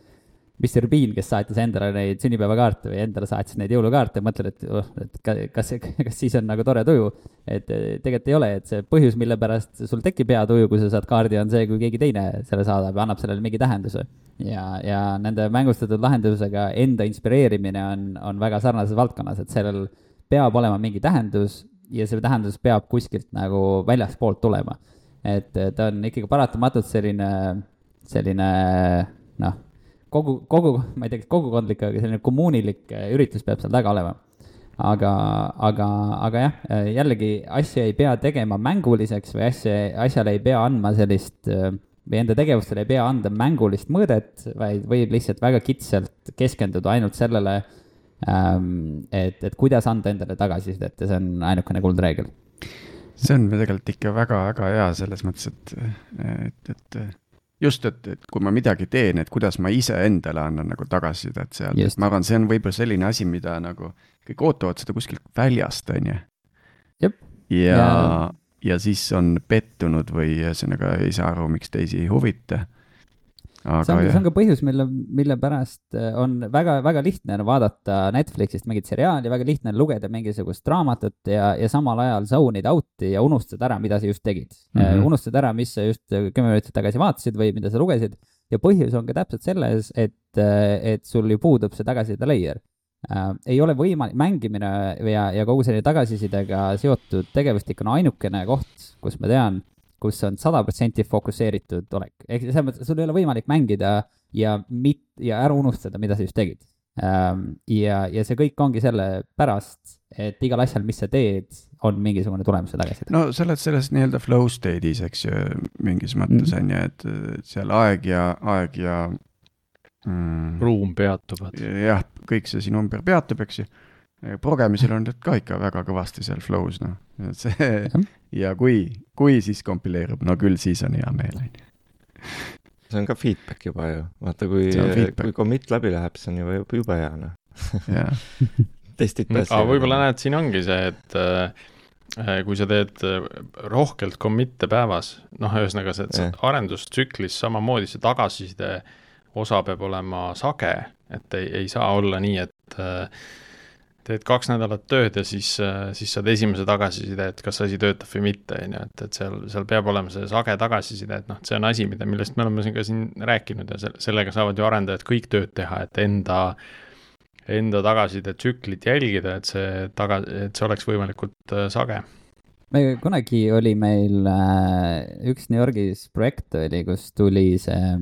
Mr Bean, kes saatis endale neid sünnipäevakaarte või endale saatis neid jõulukaarte, mõtled, et oh, et kas, kas siis on nagu tore tuju. et eh, tegelikult ei ole, et see põhjus, mille pärast sul tekib hea tuju, kui sa saad kaardi, on see, kui keegi teine selle saadab ja annab sellele mingi tähenduse. ja, ja nende mängustatud lahendusega enda inspireerimine on, on väga sarnases valdkonnas, et sellel peab olema mingi tähendus ja see tähendus peab kuskilt nagu väljaspoolt tulema. et ta on ikkagi paratamatult selline, selline noh kogu, kogu, ma ei tea, kas kogukondlik, aga selline kommuunilik äh, üritus peab seal taga olema. aga, aga, aga jah, äh, jällegi asja ei pea tegema mänguliseks või asja, asjale ei pea andma sellist äh, või enda tegevustele ei pea anda mängulist mõõdet, vaid võib lihtsalt väga kitsalt keskenduda ainult sellele, ähm, et, et kuidas anda endale tagasisidet ja see on ainukene kuldreegel. see on tegelikult ikka väga-väga hea selles mõttes, et, et, et just, et, et kui ma midagi teen, et kuidas ma iseendale annan nagu tagasisidet sealt, et ma arvan, see on võib-olla selline asi, mida nagu kõik ootavad seda kuskilt väljast, on ju. ja, ja, ja siis on pettunud või ühesõnaga ei saa aru, miks teisi ei huvita see on, see on ka põhjus, mille, mille pärast äh, on väga-väga lihtne on vaadata Netflixist mingit seriaali, väga lihtne on lugeda mingisugust raamatut ja, ja samal ajal zone id out'i ja unustad ära, mida sa just tegid mm. -hmm. unustad ära, mis sa just kümme minutit tagasi vaatasid või mida sa lugesid. ja põhjus on ka täpselt selles, et, äh, et sul ju puudub see tagasiside layer äh,. ei ole võimalik, mängimine ja, ja kogu selline tagasisidega seotud tegevustik on ainukene koht, kus ma tean kus on sada protsenti fokusseeritud olek. ehk selles mõttes, sul ei ole võimalik mängida ja mit-, ja ära unustada, mida sa just tegid. Ähm, ja, ja see kõik ongi sellepärast, et igal asjal, mis sa teed, on mingisugune tulemuse tagasiside. no sa oled selles nii-öelda flow state'is, eks ju, mingis mõttes mm. on ju, et seal aeg ja, aeg ja mm,. ruum peatuvad. jah, kõik see sinu ümber peatub, eks ju progemisel on need ka ikka väga kõvasti seal flow's, noh, (laughs) see ja kui, kui siis kompileerub, no küll siis on hea meel, on ju. see on ka feedback juba ju, vaata kui, kui commit läbi läheb, see on juba, juba jube hea, noh. (laughs) testid pääsevad. aga võib-olla näed, siin ongi see, et äh, kui sa teed äh, rohkelt commit'e päevas, noh, ühesõnaga see, see arendustsüklis samamoodi see tagasiside osa peab olema sage, et ei, ei saa olla nii, et äh, teed kaks nädalat tööd ja siis, äh, siis saad esimese tagasiside, et kas asi töötab või mitte, on ju, et, et seal, seal peab olema see sage tagasiside, et noh, see on asi, mida, millest me oleme siin ka siin rääkinud ja selle, sellega saavad ju arendajad kõik tööd teha, et enda, enda tagasisidetsüklit jälgida, et see taga, et see oleks võimalikult äh, sage. Me kunagi oli meil äh, üks New Yorgis projekt oli, kus tuli see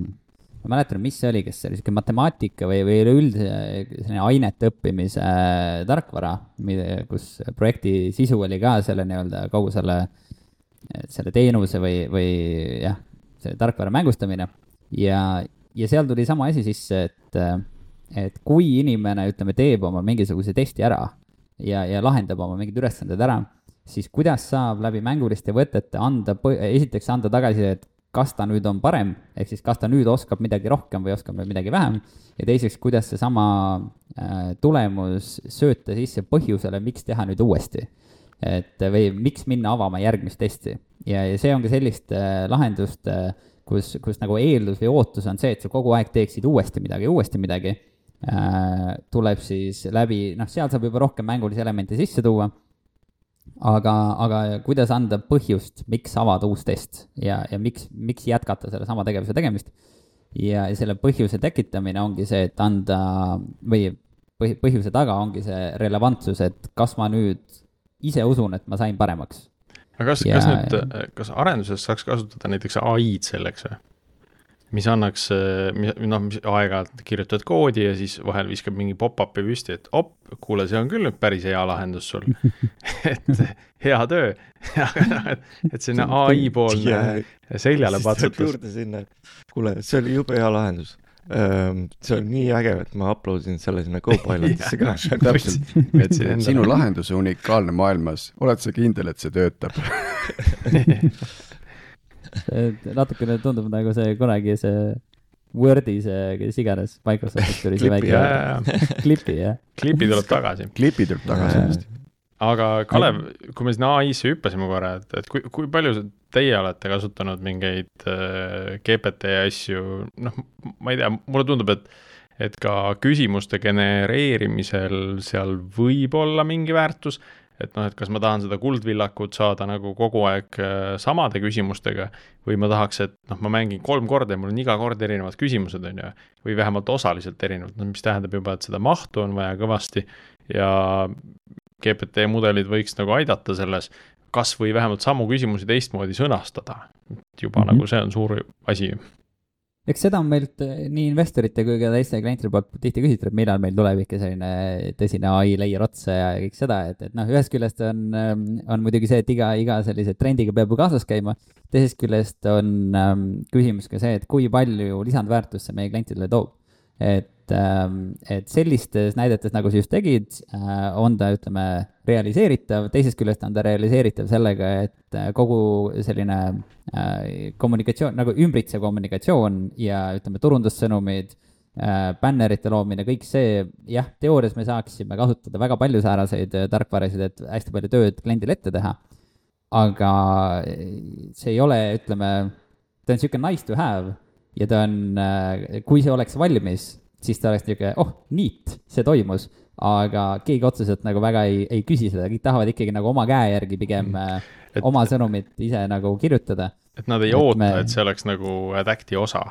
ma mäletan, mis see oli, kas see oli sihuke matemaatika või, või üleüldse selline ainete õppimise äh, tarkvara, kus projekti sisu oli ka selle nii-öelda kogu selle, selle teenuse või, või jah, selle tarkvara mängistamine. ja, ja seal tuli sama asi sisse, et, et kui inimene, ütleme, teeb oma mingisuguse testi ära ja, ja lahendab oma mingid ülesanded ära, siis kuidas saab läbi mänguliste võtete anda, esiteks anda tagasisidet kas ta nüüd on parem, ehk siis kas ta nüüd oskab midagi rohkem või oskab midagi vähem. ja teiseks, kuidas seesama äh, tulemus sööta sisse põhjusele, miks teha nüüd uuesti. et või miks minna avama järgmist testi ja, ja see on ka sellist äh, lahendust äh,, kus, kus nagu eeldus või ootus on see, et sa kogu aeg teeksid uuesti midagi, uuesti midagi tuleb siis läbi, noh, seal saab juba rohkem mängulisi elemente sisse tuua aga, aga kuidas anda põhjust, miks avada uus test ja, ja miks, miks jätkata sellesama tegevuse tegemist. ja selle põhjuse tekitamine ongi see, et anda või põhi, põhjuse taga ongi see relevantsus, et kas ma nüüd ise usun, et ma sain paremaks. aga kas kas nüüd, kas arenduses saaks kasutada näiteks ai-d selleks või? Mis annaks, noh, mis aeg-ajalt kirjutad koodi ja siis vahel viskab mingi pop-up'i püsti, et op, kuule, see on küll nüüd päris hea lahendus sul. (laughs) Et hea töö. (laughs) Noh, et, et sinna ai poolne seljale patsutus. kuule, see oli jube hea lahendus. Ehm, see on nii äge, et ma upload isin selle sinna Copilotisse (laughs) ka. täpselt, sinu lahendus on unikaalne maailmas, oled sa kindel, et see töötab natukene tundub nagu see kunagi see Wordi see, kes iganes, Microsoftist tuli see väike (laughs) klipi, jah. klipi tuleb tagasi. klipi tuleb tagasi aga Kalev, kui me sinna ai-sse hüppasime korra, et, et kui, kui palju teie olete kasutanud mingeid äh, GPT asju, noh, ma ei tea, mulle tundub, et et ka küsimuste genereerimisel seal võib olla mingi väärtus, et noh, et kas ma tahan seda kuldvillakut saada nagu kogu aeg äh, samade küsimustega või ma tahaks, et noh, ma mängin kolm korda ja mul on iga kord erinevad küsimused, on ju, või vähemalt osaliselt erinevad, no mis tähendab juba, et seda mahtu on vaja kõvasti ja GPT mudelid võiks nagu aidata selles, kas või vähemalt samu küsimusi teistmoodi sõnastada. juba mm -hmm. nagu see on suur asi. Eks seda on meilt nii investorite kui ka teiste klientide poolt tihti küsitud, et millal meil tuleb ikka selline tõsine ai layer otsa ja kõik seda, et, et noh, ühest küljest on, ehm, on muidugi see, et iga, iga sellise trendiga peab ju kaasas käima. teisest küljest on ähm, küsimus ka see, et kui palju lisandväärtust see meie klientidele toob. et et, ähm, et sellistes näidetes, nagu sa just tegid, äh, on ta, ütleme, realiseeritav, teisest küljest on ta realiseeritav sellega, et äh, kogu selline äh, kommunikatsioon, nagu ümbritsev kommunikatsioon ja ütleme, turundussõnumid, bännerite loomine, kõik see, jah, teoorias me saaksime kasutada väga palju sääraseid tarkvarasid, et hästi palju tööd kliendile ette teha. aga see ei ole, ütleme, ta on niisugune nice to have ja ta on, kui see oleks valmis, siis ta oleks niisugune, oh, neat, see toimus. aga keegi otseselt nagu väga ei, ei küsi seda, kõik tahavad ikkagi nagu oma käe järgi pigem mm. et, oma sõnumit ise nagu kirjutada. et nad ei et oota me..., et see oleks nagu Adacti osa.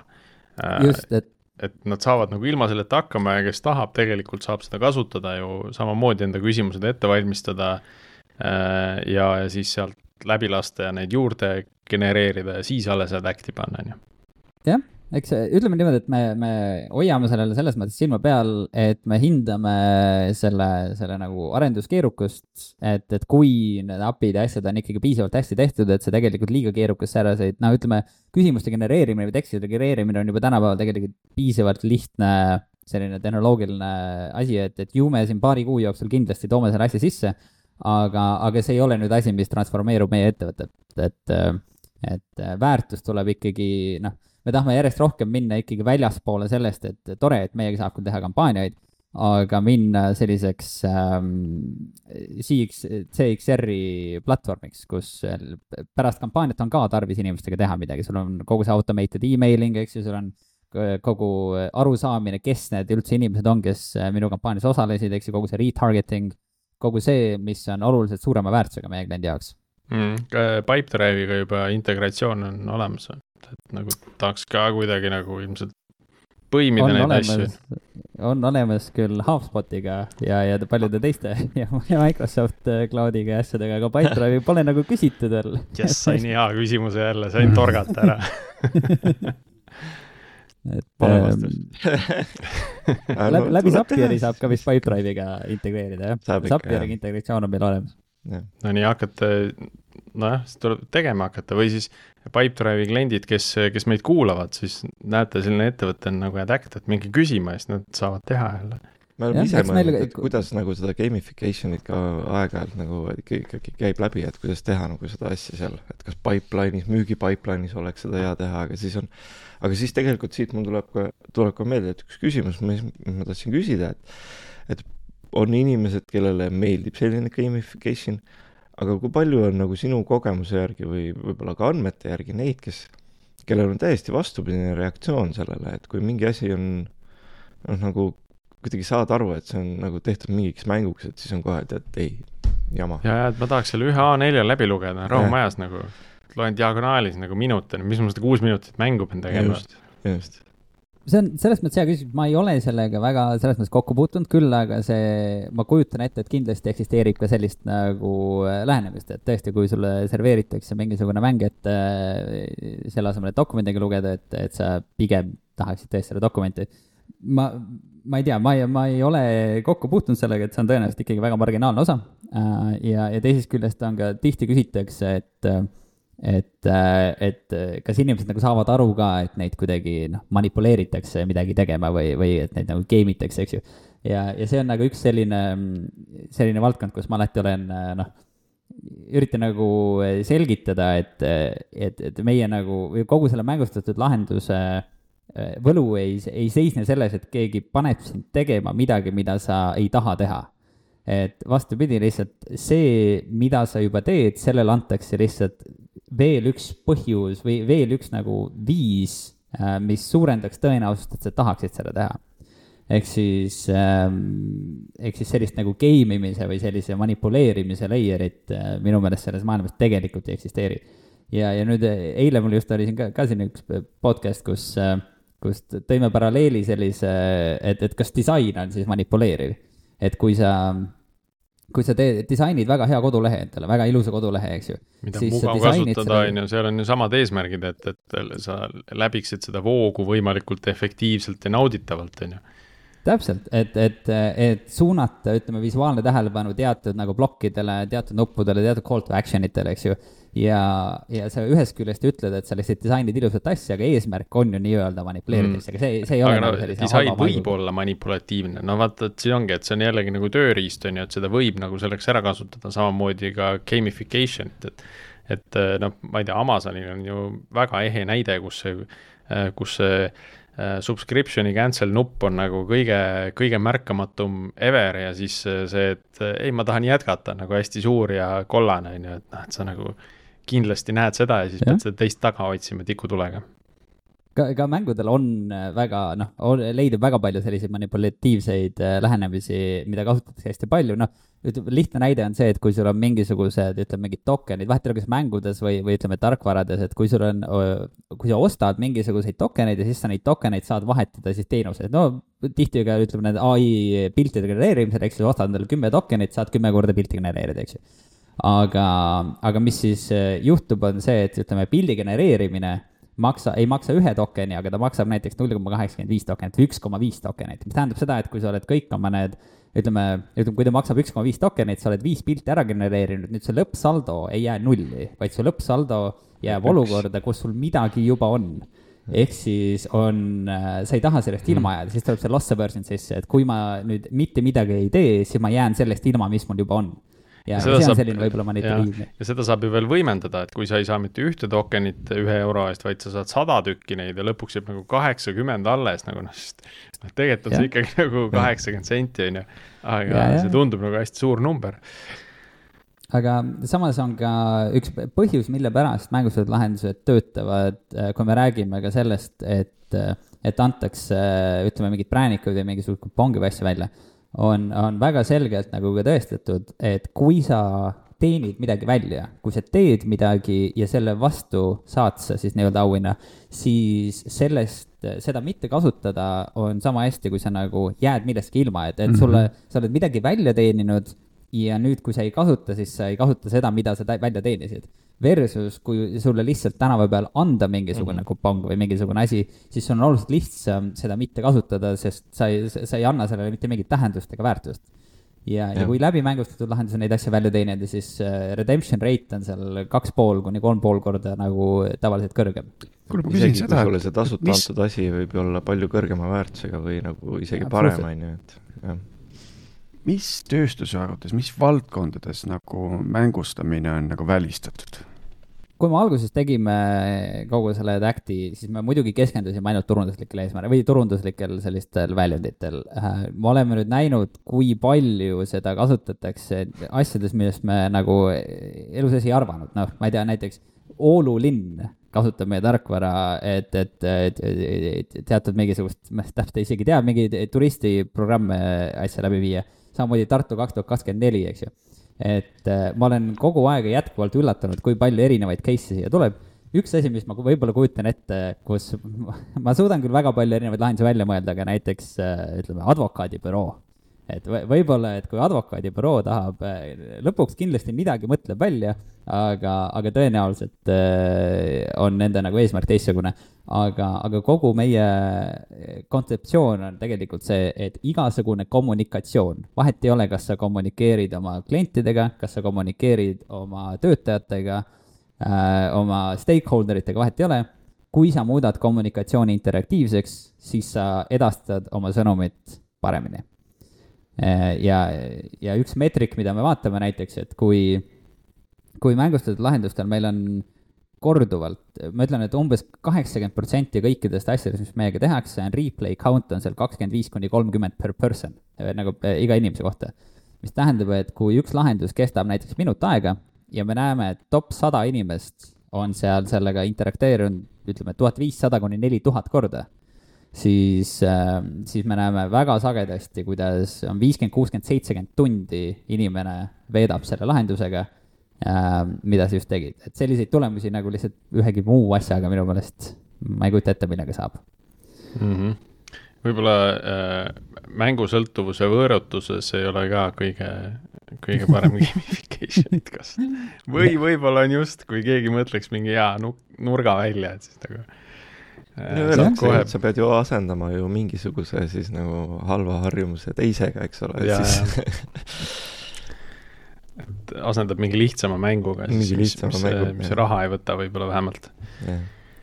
Äh, just, et et nad saavad nagu ilma selleta hakkama ja kes tahab, tegelikult saab seda kasutada ju samamoodi enda küsimused ette valmistada äh, ja, ja siis sealt läbi lasta ja neid juurde genereerida ja siis alles Adacti panna, on ju. jah eks ütleme niimoodi, et me, me hoiame sellele selles mõttes silma peal, et me hindame selle, selle nagu arenduskeerukust, et, et kui need API-d ja asjad on ikkagi piisavalt hästi tehtud, et see tegelikult liiga keerukas säraseid, no ütleme, küsimuste genereerimine või tekstide genereerimine on juba tänapäeval tegelikult piisavalt lihtne selline tehnoloogiline asi, et, et ju me siin paari kuu jooksul kindlasti toome selle asja sisse, aga, aga see ei ole nüüd asi, mis transformeerub meie ettevõtet, et, et väärtus tuleb ikkagi, noh me tahame järjest rohkem minna ikkagi väljaspoole sellest, et tore, et meiega saab küll teha kampaaniaid, aga minna selliseks ähm, CX, CXR-i platvormiks, kus pärast kampaaniat on ka tarvis inimestega teha midagi, sul on kogu see automated emailing, eks ju, sul on kogu arusaamine, kes need üldse inimesed on, kes minu kampaanias osalesid, eks ju, kogu see retargeting, kogu see, mis on oluliselt suurema väärtusega meie kliendi jaoks mm,. Pipedrive'iga juba integratsioon on olemas või? Et nagu tahaks ka kuidagi nagu ilmselt põimida on neid olemas, asju. on olemas küll HubSpotiga ja, ja paljude teiste (laughs) ja, ja Microsoft äh, Cloudiga ja asjadega, aga Pipedrive'i pole nagu küsitud veel. jess, sain (laughs) hea küsimuse jälle, sain torgata ära (laughs) et ähm, läbi, läbi Zapieri saab ka vist Pipedrive'iga integreerida, jah? Zapieriga integratsioon on meil olemas. no nii hakkate, nojah, siis tuleb tegema hakata või siis Pipedrive'i kliendid, kes, kes meid kuulavad, siis näete, selline ettevõte on nagu Adact, et minge küsima ja siis nad saavad teha jälle. me oleme ise mõelnud, et kuidas nagu seda gamification'it ka aeg-ajalt nagu ikkagi käib läbi, et kuidas teha nagu seda asja seal, et kas pipeline'is, müügi pipeline'is oleks seda hea teha, aga siis on, aga siis tegelikult siit mul tuleb ka, tuleb ka meelde, et üks küsimus, mis ma tahtsin küsida, et, et on inimesed, kellele meeldib selline gamification aga kui palju on nagu sinu kogemuse järgi või võib-olla ka andmete järgi neid, kes, kellel on täiesti vastupidine reaktsioon sellele, et kui mingi asi on noh, nagu kuidagi saad aru, et see on nagu tehtud mingiks mänguks, et siis on kohe, et, et ei, jama. ja, ja et ma tahaks selle ühe A4 läbi lugeda rahumajas nagu, loen diagonaalis nagu minut, mis ma seda kuus minutit mängu pean tegema Just.. just, see on selles mõttes hea küsimus, ma ei ole sellega väga selles mõttes kokku puutunud, küll aga see, ma kujutan ette, et kindlasti eksisteerib ka sellist nagu äh, lähenemist, et tõesti, kui sulle serveeritakse mingisugune mäng, et äh, selle asemel, et dokumendiga lugeda, et, et sa pigem tahaksid tõesti seda dokumenti. ma, ma ei tea, ma ei, ma ei ole kokku puutunud sellega, et see on tõenäoliselt ikkagi väga marginaalne osa. ja, ja teisest küljest on ka tihti küsitakse, et äh, et, et kas inimesed nagu saavad aru ka, et neid kuidagi noh, manipuleeritakse midagi tegema või, või et neid nagu game itakse, eks ju. ja, ja see on nagu üks selline, selline valdkond, kus ma alati olen noh, üritan nagu selgitada, et, et, et meie nagu kogu selle mängustatud lahenduse äh, võlu ei, ei seisne selles, et keegi paneb sind tegema midagi, mida sa ei taha teha et vastupidi, lihtsalt see, mida sa juba teed, sellele antakse lihtsalt veel üks põhjus või veel üks nagu viis, mis suurendaks tõenäosust, et sa tahaksid seda teha. ehk siis ähm,, ehk siis sellist nagu game imise või sellise manipuleerimise layer'it äh, minu meelest selles maailmas tegelikult ei eksisteeri. ja, ja nüüd äh, eile mul just oli siin ka, ka siin üks podcast, kus äh,, kus tõime paralleeli sellise, et, et kas disain on siis manipuleeriv et kui sa, kui sa teed, disainid väga hea kodulehe endale, väga ilusa kodulehe, eks ju. mida on mugav kasutada, on ju, seal on ju samad eesmärgid, et, et sa läbiksid seda voogu võimalikult efektiivselt ja nauditavalt, on ju. täpselt, et, et, et suunata, ütleme, visuaalne tähelepanu teatud nagu plokkidele, teatud nuppudele, teatud call to action itele, eks ju. ja, ja sa ühest küljest ütled, et sa lihtsalt disainid ilusat asja, aga eesmärk on ju nii-öelda manipuleerimine, aga see, see ei ole aga no nagu sellise disain võib olla manipulatiivne, no vaata, et siin ongi, et see on jällegi nagu tööriist, on ju, et seda võib nagu selleks ära kasutada, samamoodi ka gamification'it, et et noh, ma ei tea, Amazonil on ju väga ehe näide, kus see, kus see äh, subscription'i cancel nupp on nagu kõige, kõige märkamatum ever ja siis äh, see, et äh, ei, ma tahan jätkata nagu hästi suur ja kollane on ju, et noh, et sa nagu kindlasti näed seda ja siis Jah. pead seda teist taga otsima tikutulega. ka, ka mängudel on äh, väga noh, leidub väga palju selliseid manipulatiivseid äh, lähenemisi, mida kasutatakse hästi palju, noh. ütleme, lihtne näide on see, et kui sul on mingisugused, ütleme mingid tokenid, vahet ei ole, kas mängudes või, või ütleme tarkvarades, et kui sul on, kui sa ostad mingisuguseid tokeneid ja siis sa neid tokeneid saad vahetada siis teenuseid, no tihti ka ütleme need ai piltide genereerimisel, eks ju, ostad endale kümme tokenit, saad kümme korda pilti genereerida, eks ju aga, aga mis siis äh, juhtub, on see, et ütleme, pildi genereerimine maksa, ei maksa ühe tokeni, aga ta maksab näiteks null koma kaheksakümmend viis tokenit või üks koma viis tokenit, mis tähendab seda, et kui sa oled kõik oma need ütleme, ütleme, kui ta maksab üks koma viis tokenit, sa oled viis pilti ära genereerinud, nüüd see lõppsaldo ei jää nulli, vaid su lõppsaldo jääb Üks. olukorda, kus sul midagi juba on. ehk siis on, sa ei taha sellest ilma jääda, siis tuleb see loss aversion sisse, et kui ma nüüd mitte midagi ei tee, siis ma jään sellest ilma, mis mul juba on. Ja Seda see on saab- selline võib-olla manipulatiivne. ja seda saab ju veel võimendada, et kui sa ei saa mitte ühte tokenit ühe euro eest, vaid sa saad sada tükki neid ja lõpuks jääb nagu kaheksakümmend alles nagu noh, sest noh, tegelikult on see ikkagi (laughs) nagu kaheksakümmend senti on ju, aga Ja, ja. see tundub nagu hästi suur number. aga samas on ka üks põhjus, mille pärast mängustatud lahendused töötavad, kui me räägime ka sellest, et, et antakse, ütleme, mingeid präänikuid või mingisuguseid kuponge või asju välja, on, on väga selgelt nagu ka tõestatud, et kui sa teenid midagi välja, kui sa teed midagi ja selle vastu saad sa siis nii-öelda auhinna, siis sellest, seda mitte kasutada on sama hästi, kui sa nagu jääd millestki ilma, et, et sulle, sa oled midagi välja teeninud ja nüüd, kui sa ei kasuta, siis sa ei kasuta seda, mida sa välja teenisid. Versus, kui sulle lihtsalt tänava peal anda mingisugune mm -hmm. kupong või mingisugune asi, siis on oluliselt lihtsam seda mitte kasutada, sest sa ei, sa ei anna sellele mitte mingit tähendust ega väärtust. ja, ja kui läbi mängustatud lahenduse neid asju välja teenida, siis äh, redemption rate on seal kaks pool kuni kolm pool korda nagu tavaliselt kõrgem. kuule, ma küsin seda sulle, see tasuta mis- antud asi võib olla palju kõrgema väärtusega või nagu isegi Absoluutselt. parem, on ju, et jah. Mis tööstuse arvates, mis valdkondades nagu mängustamine on nagu välistatud? kui me alguses tegime kogu selle Adacti, siis me muidugi keskendusime ainult turunduslikele eesmärkidele või turunduslikel sellistel väljunditel. me oleme nüüd näinud, kui palju seda kasutatakse asjades, millest me nagu elu sees ei arvanud, noh, ma ei tea, näiteks Oulu linn kasutab meie tarkvara, et, et, et, et teatud mingisugust, ma täpselt isegi ei tea, mingeid turistiprogramme asja läbi viia. Samamoodi Tartu kaks tuhat kakskümmend neli, eks ju et äh, ma olen kogu aeg jätkuvalt üllatunud, kui palju erinevaid case'e siia tuleb. üks asi, mis ma võib-olla kujutan ette, kus ma suudan küll väga palju erinevaid lahendusi välja mõelda, aga näiteks äh, ütleme, advokaadibüroo et võib-olla, et kui advokaadibüroo tahab, äh, lõpuks kindlasti midagi mõtleb välja, aga, aga tõenäoliselt äh, on nende nagu eesmärk teistsugune. aga, aga kogu meie kontseptsioon on tegelikult see, et igasugune kommunikatsioon, vahet ei ole, kas sa kommunikeerid oma klientidega, kas sa kommunikeerid oma töötajatega oma stakeholder itega, vahet ei ole. Kui sa muudad kommunikatsiooni interaktiivseks, siis sa edastad oma sõnumit paremini ja, ja üks meetrik, mida me vaatame näiteks, et kui, kui mängustatud lahendustel meil on korduvalt, ma ütlen, et umbes kaheksakümmend protsenti kõikidest asjadest, mis meiega tehakse, on replay count on seal kakskümmend viis kuni kolmkümmend per person, äh, nagu äh, iga inimese kohta. mis tähendab, et kui üks lahendus kestab näiteks minut aega ja me näeme, et top sada inimest on seal sellega interakteerunud, ütleme, tuhat viissada kuni neli tuhat korda siis, ähm, siis me näeme väga sagedasti, kuidas on viiskümmend, kuuskümmend, seitsekümmend tundi inimene veedab selle lahendusega, ähm, mida sa just tegid, et selliseid tulemusi nagu lihtsalt ühegi muu asjaga minu meelest ma ei kujuta ette, millega saab mm. -hmm. võib-olla äh, mängusõltuvuse võõrutuses ei ole ka kõige, kõige parem (laughs) gamification, et kas või võib-olla on just, kui keegi mõtleks mingi hea nurga välja, et siis nagu Kohe... sa pead ju asendama ju mingisuguse siis nagu halva harjumuse teisega, eks ole, siis (laughs) et asendab mingi lihtsama mänguga, siis mis, mis, mängu, mis raha ei võta võib-olla vähemalt.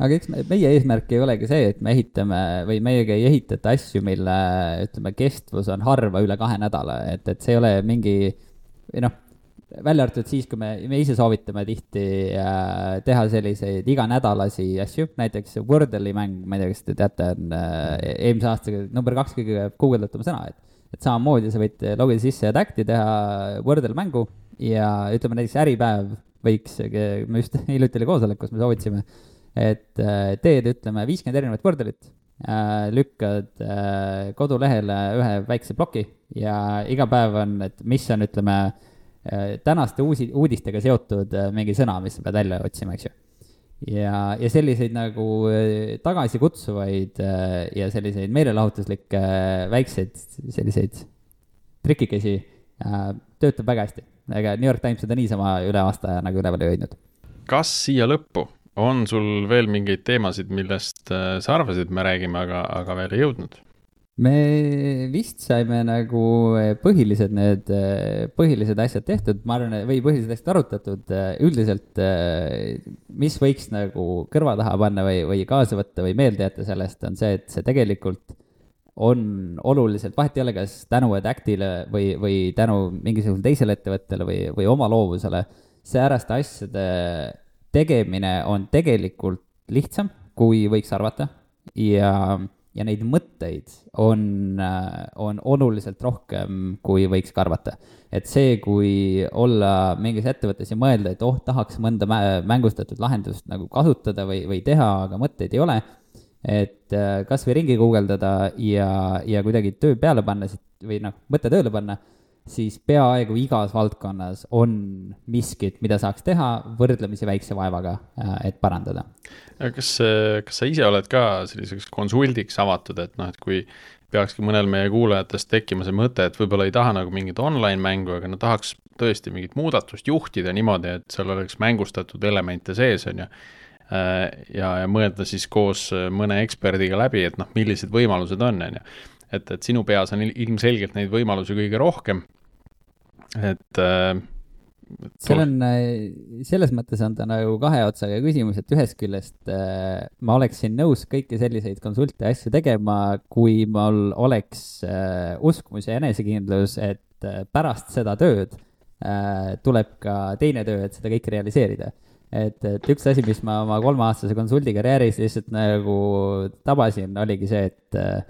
aga eks meie eesmärk ei olegi see, et me ehitame või meiega ei ehitata asju, mille ütleme, kestvus on harva üle kahe nädala, et, et see ei ole mingi või noh, välja arvatud siis, kui me, me ise soovitame tihti äh, teha selliseid iganädalasi asju, näiteks Wordle'i mäng, ma ei tea, kas te teate, on äh, eelmise aasta number kaks kõige guugeldatum sõna, et et samamoodi sa võid logida sisse ja tact'i teha Wordle mängu ja ütleme näiteks Äripäev võiks, me just (laughs) hiljuti oli koosolek, kus me soovitasime, et äh, teed, ütleme, viiskümmend erinevat Wordle'it äh,, lükkad äh, kodulehele ühe väikse ploki ja iga päev on, et mis on, ütleme tänaste uusi, uudistega seotud äh, mingi sõna, mis sa pead välja otsima, eks ju. ja, ja selliseid nagu äh, tagasikutsuvaid ja selliseid meelelahutuslikke väikseid selliseid trikikesi töötab väga hästi. ega New York Times seda niisama üle aasta nagu üleval ei hoidnud. kas siia lõppu on sul veel mingeid teemasid, millest sa arvasid, me räägime, aga, aga veel ei jõudnud? Me vist saime nagu eh, põhilised need, eh, põhilised asjad tehtud, ma arvan, või põhilised asjad arutatud. Eh, üldiselt, mis võiks nagu kõrva taha panna või, või kaasa võtta või meelde jätta sellest, on see, et see tegelikult on oluliselt, vahet ei ole, kas tänu Adactile või, või tänu mingisugusele teisele ettevõttele või, või oma loovusele, sääraste asjade tegemine on tegelikult lihtsam, kui võiks arvata ja ja neid mõtteid on, äh, on oluliselt rohkem, kui võiks ka arvata. et see, kui olla mingis ettevõttes ja mõelda, et oh, tahaks mõnda mängustatud lahendust nagu kasutada või, või teha, aga mõtteid ei ole, et äh, kas või ringi guugeldada ja, ja kuidagi töö peale panna või noh, mõte tööle panna siis peaaegu igas valdkonnas on miskit, mida saaks teha võrdlemisi väikse vaevaga, äh, et parandada. kas, kas sa ise oled ka selliseks konsuldiks avatud, et noh, et kui peakski mõnel meie kuulajatest tekkima see mõte, et võib-olla ei taha nagu mingit online mängu, aga no tahaks tõesti mingit muudatust juhtida niimoodi, et seal oleks mängustatud elemente sees, on ju. Äh, ja, ja mõelda siis koos mõne eksperdiga läbi, et noh, millised võimalused on, on ju et, et sinu peas on ilmselgelt neid võimalusi kõige rohkem, et äh, seal on, äh, selles mõttes on ta nagu kahe otsaga küsimus, et ühest küljest äh, ma oleksin nõus kõiki selliseid konsulte ja asju tegema, kui mul oleks äh, uskumus ja enesekindlus, et äh, pärast seda tööd äh, tuleb ka teine töö, et seda kõike realiseerida. et, et üks asi, mis ma oma kolmeaastase konsuldikarjääris lihtsalt nagu tabasin, oligi see, et äh,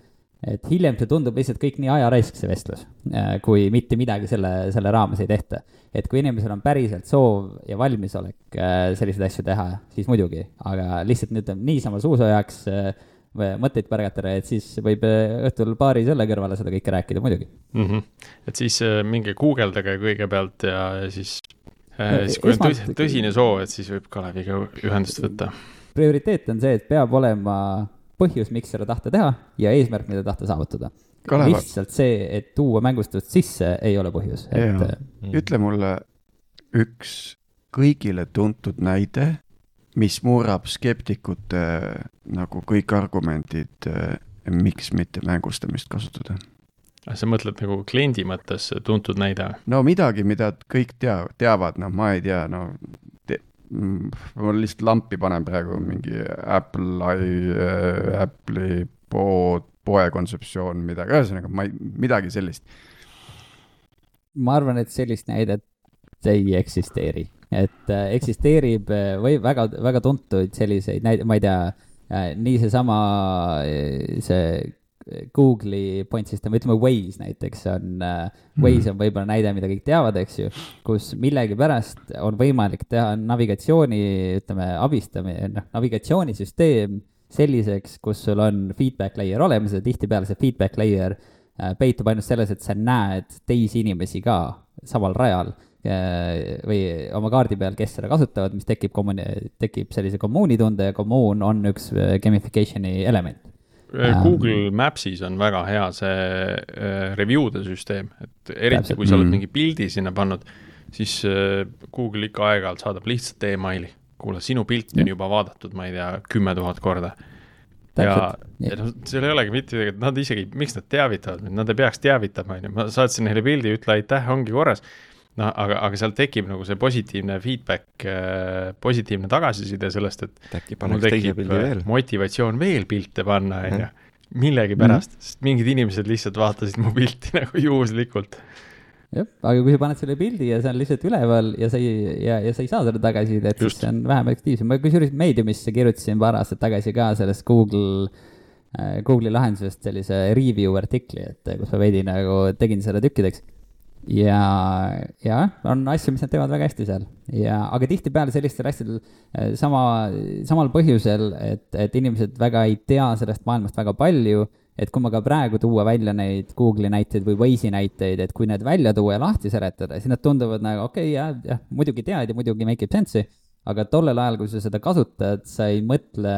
et hiljem see tundub lihtsalt kõik nii ajaraisk, see vestlus, äh, kui mitte midagi selle, selle raames ei tehta. et kui inimesel on päriselt soov ja valmisolek äh, selliseid asju teha, siis muidugi, aga lihtsalt nüüd niisama suusoojaks äh, mõtteid pärgatada, et siis võib õhtul baaris õlle kõrvale seda kõike rääkida muidugi. mm. -hmm. et siis minge guugeldage kõigepealt ja ja siis siis kui on tõsine soov, et siis võib Kaleviga ühendust võtta. prioriteet on see, et peab olema põhjus, miks seda tahta teha ja eesmärk, mida tahta saavutada. Lihtsalt see, et tuua mängustust sisse, ei ole põhjus, et äh, Mm. ütle mulle üks kõigile tuntud näide, mis murrab skeptikute nagu kõik argumendid, miks mitte mängustamist kasutada. sa mõtled nagu kliendi mõttes tuntud näide? no midagi, mida kõik tea, teavad, noh, ma ei tea, no ma lihtsalt lampi panen praegu mingi Apple, Apple'i pood, poe kontseptsioon, midagi, ühesõnaga ma ei, midagi sellist. ma arvan, et sellist näidet ei eksisteeri, et äh, eksisteerib äh, või väga, väga tuntuid selliseid näide, ma ei tea äh,, nii seesama äh, see Google'i point system, ütleme Waze näiteks on äh,, Waze on võib-olla näide, mida kõik teavad, eks ju, kus millegipärast on võimalik teha navigatsiooni, ütleme, abistamine, noh, navigatsioonisüsteem selliseks, kus sul on feedback layer olemas ja tihtipeale see feedback layer äh, peitub ainult selles, et sa näed teisi inimesi ka samal rajal äh, või oma kaardi peal, kes seda kasutavad, mis tekib kommuni-, tekib sellise kommuunitunde ja kommuun on üks äh, gamification'i element. Ähm. Google Maps'is on väga hea see äh, review'de süsteem, et eriti kui sa oled Mm. mingi pildi sinna pannud, siis äh, Google ikka aeg-ajalt saadab lihtsalt emaili. kuule, sinu pilti on juba vaadatud, ma ei tea, kümme tuhat korda. ja, ja noh, seal ei olegi mitte midagi, nad isegi, miks nad teavitavad mind, nad ei peaks teavitama, on ju, ma saatsin neile pildi, ütle aitäh, ongi korras. noh, aga, aga seal tekib nagu see positiivne feedback, positiivne tagasiside sellest, et äkki mul paneks teise pildi veel. motivatsioon veel pilte panna, on ju. millegipärast, sest mingid inimesed lihtsalt vaatasid mu pilti (laughs) nagu juhuslikult. jah, aga kui sa paned selle pildi ja see on lihtsalt üleval ja sa ei, ja, ja sa ei saa seda tagasisidet, siis see on vähem efektiivsem. ma kusjuures Mediumisse kirjutasin paar aastat tagasi ka sellest Google, Google'i lahendusest sellise review artikli, et äh, kus ma veidi nagu tegin selle tükkideks. ja, ja on asju, mis nad teevad väga hästi seal. Ja, aga tihtipeale sellistel asjadel äh, sama, samal põhjusel, et, et inimesed väga ei tea sellest maailmast väga palju et kui ma ka praegu tuua välja neid Google'i näiteid või Waze'i näiteid, et kui need välja tuua ja lahti seletada, siis nad tunduvad nagu okei okay,, jah, jah, muidugi tead ja muidugi make ib sense'i, aga tollel ajal, kui sa seda kasutad, sa ei mõtle,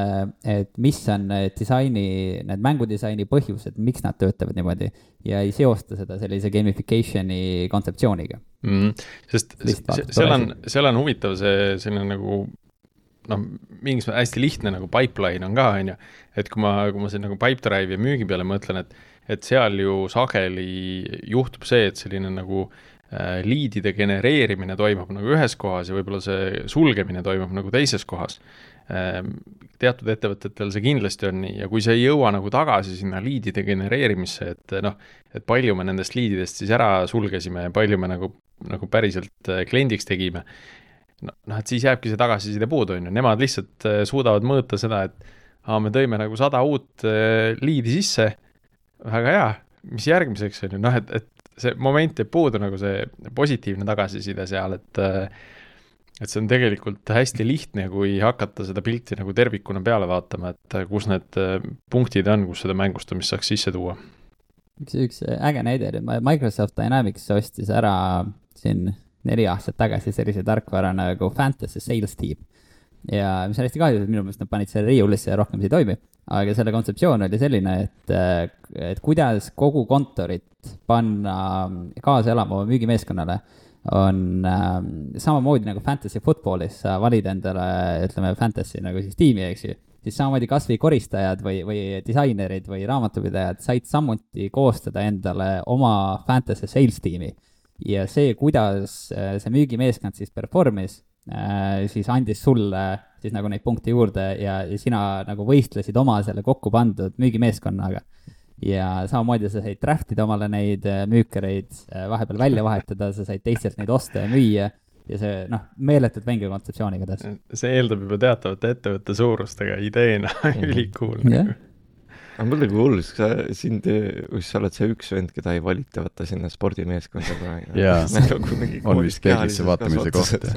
et mis on disaini, need mängudisaini põhjused, miks nad töötavad niimoodi ja ei seosta seda sellise gamification'i kontseptsiooniga. mm,. sest Lihtsalt seal on seal on huvitav see selline nagu noh, mingis hästi lihtne nagu pipeline on ka, on ju, et kui ma, kui ma siin nagu Pipedrive'i ja müügi peale mõtlen, et et seal ju sageli juhtub see, et selline nagu äh, liidide genereerimine toimub nagu ühes kohas ja võib-olla see sulgemine toimub nagu teises kohas. Ähm, teatud ettevõtetel see kindlasti on nii ja kui sa ei jõua nagu tagasi sinna liidide genereerimisse, et noh, et palju me nendest liididest siis ära sulgesime ja palju me nagu, nagu päriselt äh, kliendiks tegime, noh, et siis jääbki see tagasiside puudu, on ju, nemad lihtsalt äh, suudavad mõõta seda, et aa, me tõime nagu sada uut äh, liidi sisse, väga hea, mis järgmiseks on ju, noh, et, et see moment jääb puudu nagu see positiivne tagasiside seal, et äh, et see on tegelikult hästi lihtne, kui hakata seda pilti nagu tervikuna peale vaatama, et äh, kus need äh, punktid on, kus seda mängustamist saaks sisse tuua. üks, üks äge näide oli, Microsoft Dynamics ostis ära siin neli aastat tagasi sellise tarkvara nagu Fantasy Sales Team. ja mis on hästi kahju, minu meelest nad panid selle riiulisse ja rohkem see ei toimi. Aga selle kontseptsioon oli selline, et, et kuidas kogu kontorit panna kaasa elama oma müügimeeskonnale, on äh, samamoodi nagu fantasy football'is sa valid endale, ütleme, fantasy nagu siis tiimi, eks ju siis samamoodi kasvõi koristajad või, või disainerid või raamatupidajad said samuti koostada endale oma fantasy sales tiimi. ja see, kuidas äh, see müügimeeskond siis perform'is, siis andis sulle siis nagu neid punkte juurde ja, ja sina nagu võistlesid oma selle kokku pandud müügimeeskonnaga. ja samamoodi sa said draft ida omale neid äh, müükereid, vahepeal välja vahetada, sa said teistelt neid osta ja müüa ja see noh, meeletult venge kontseptsioon igatahes. see eeldab juba teatavate ettevõtte suurustega ideena ülikool (laughs) Jah. Aga mul nagu hull, sa sind, sa oled see üks vend, keda ei valita vaata sinna spordimeeskonda kunagi. Jaa. (laughs) Nagu On vist peeglisse vaatamise koht, jah.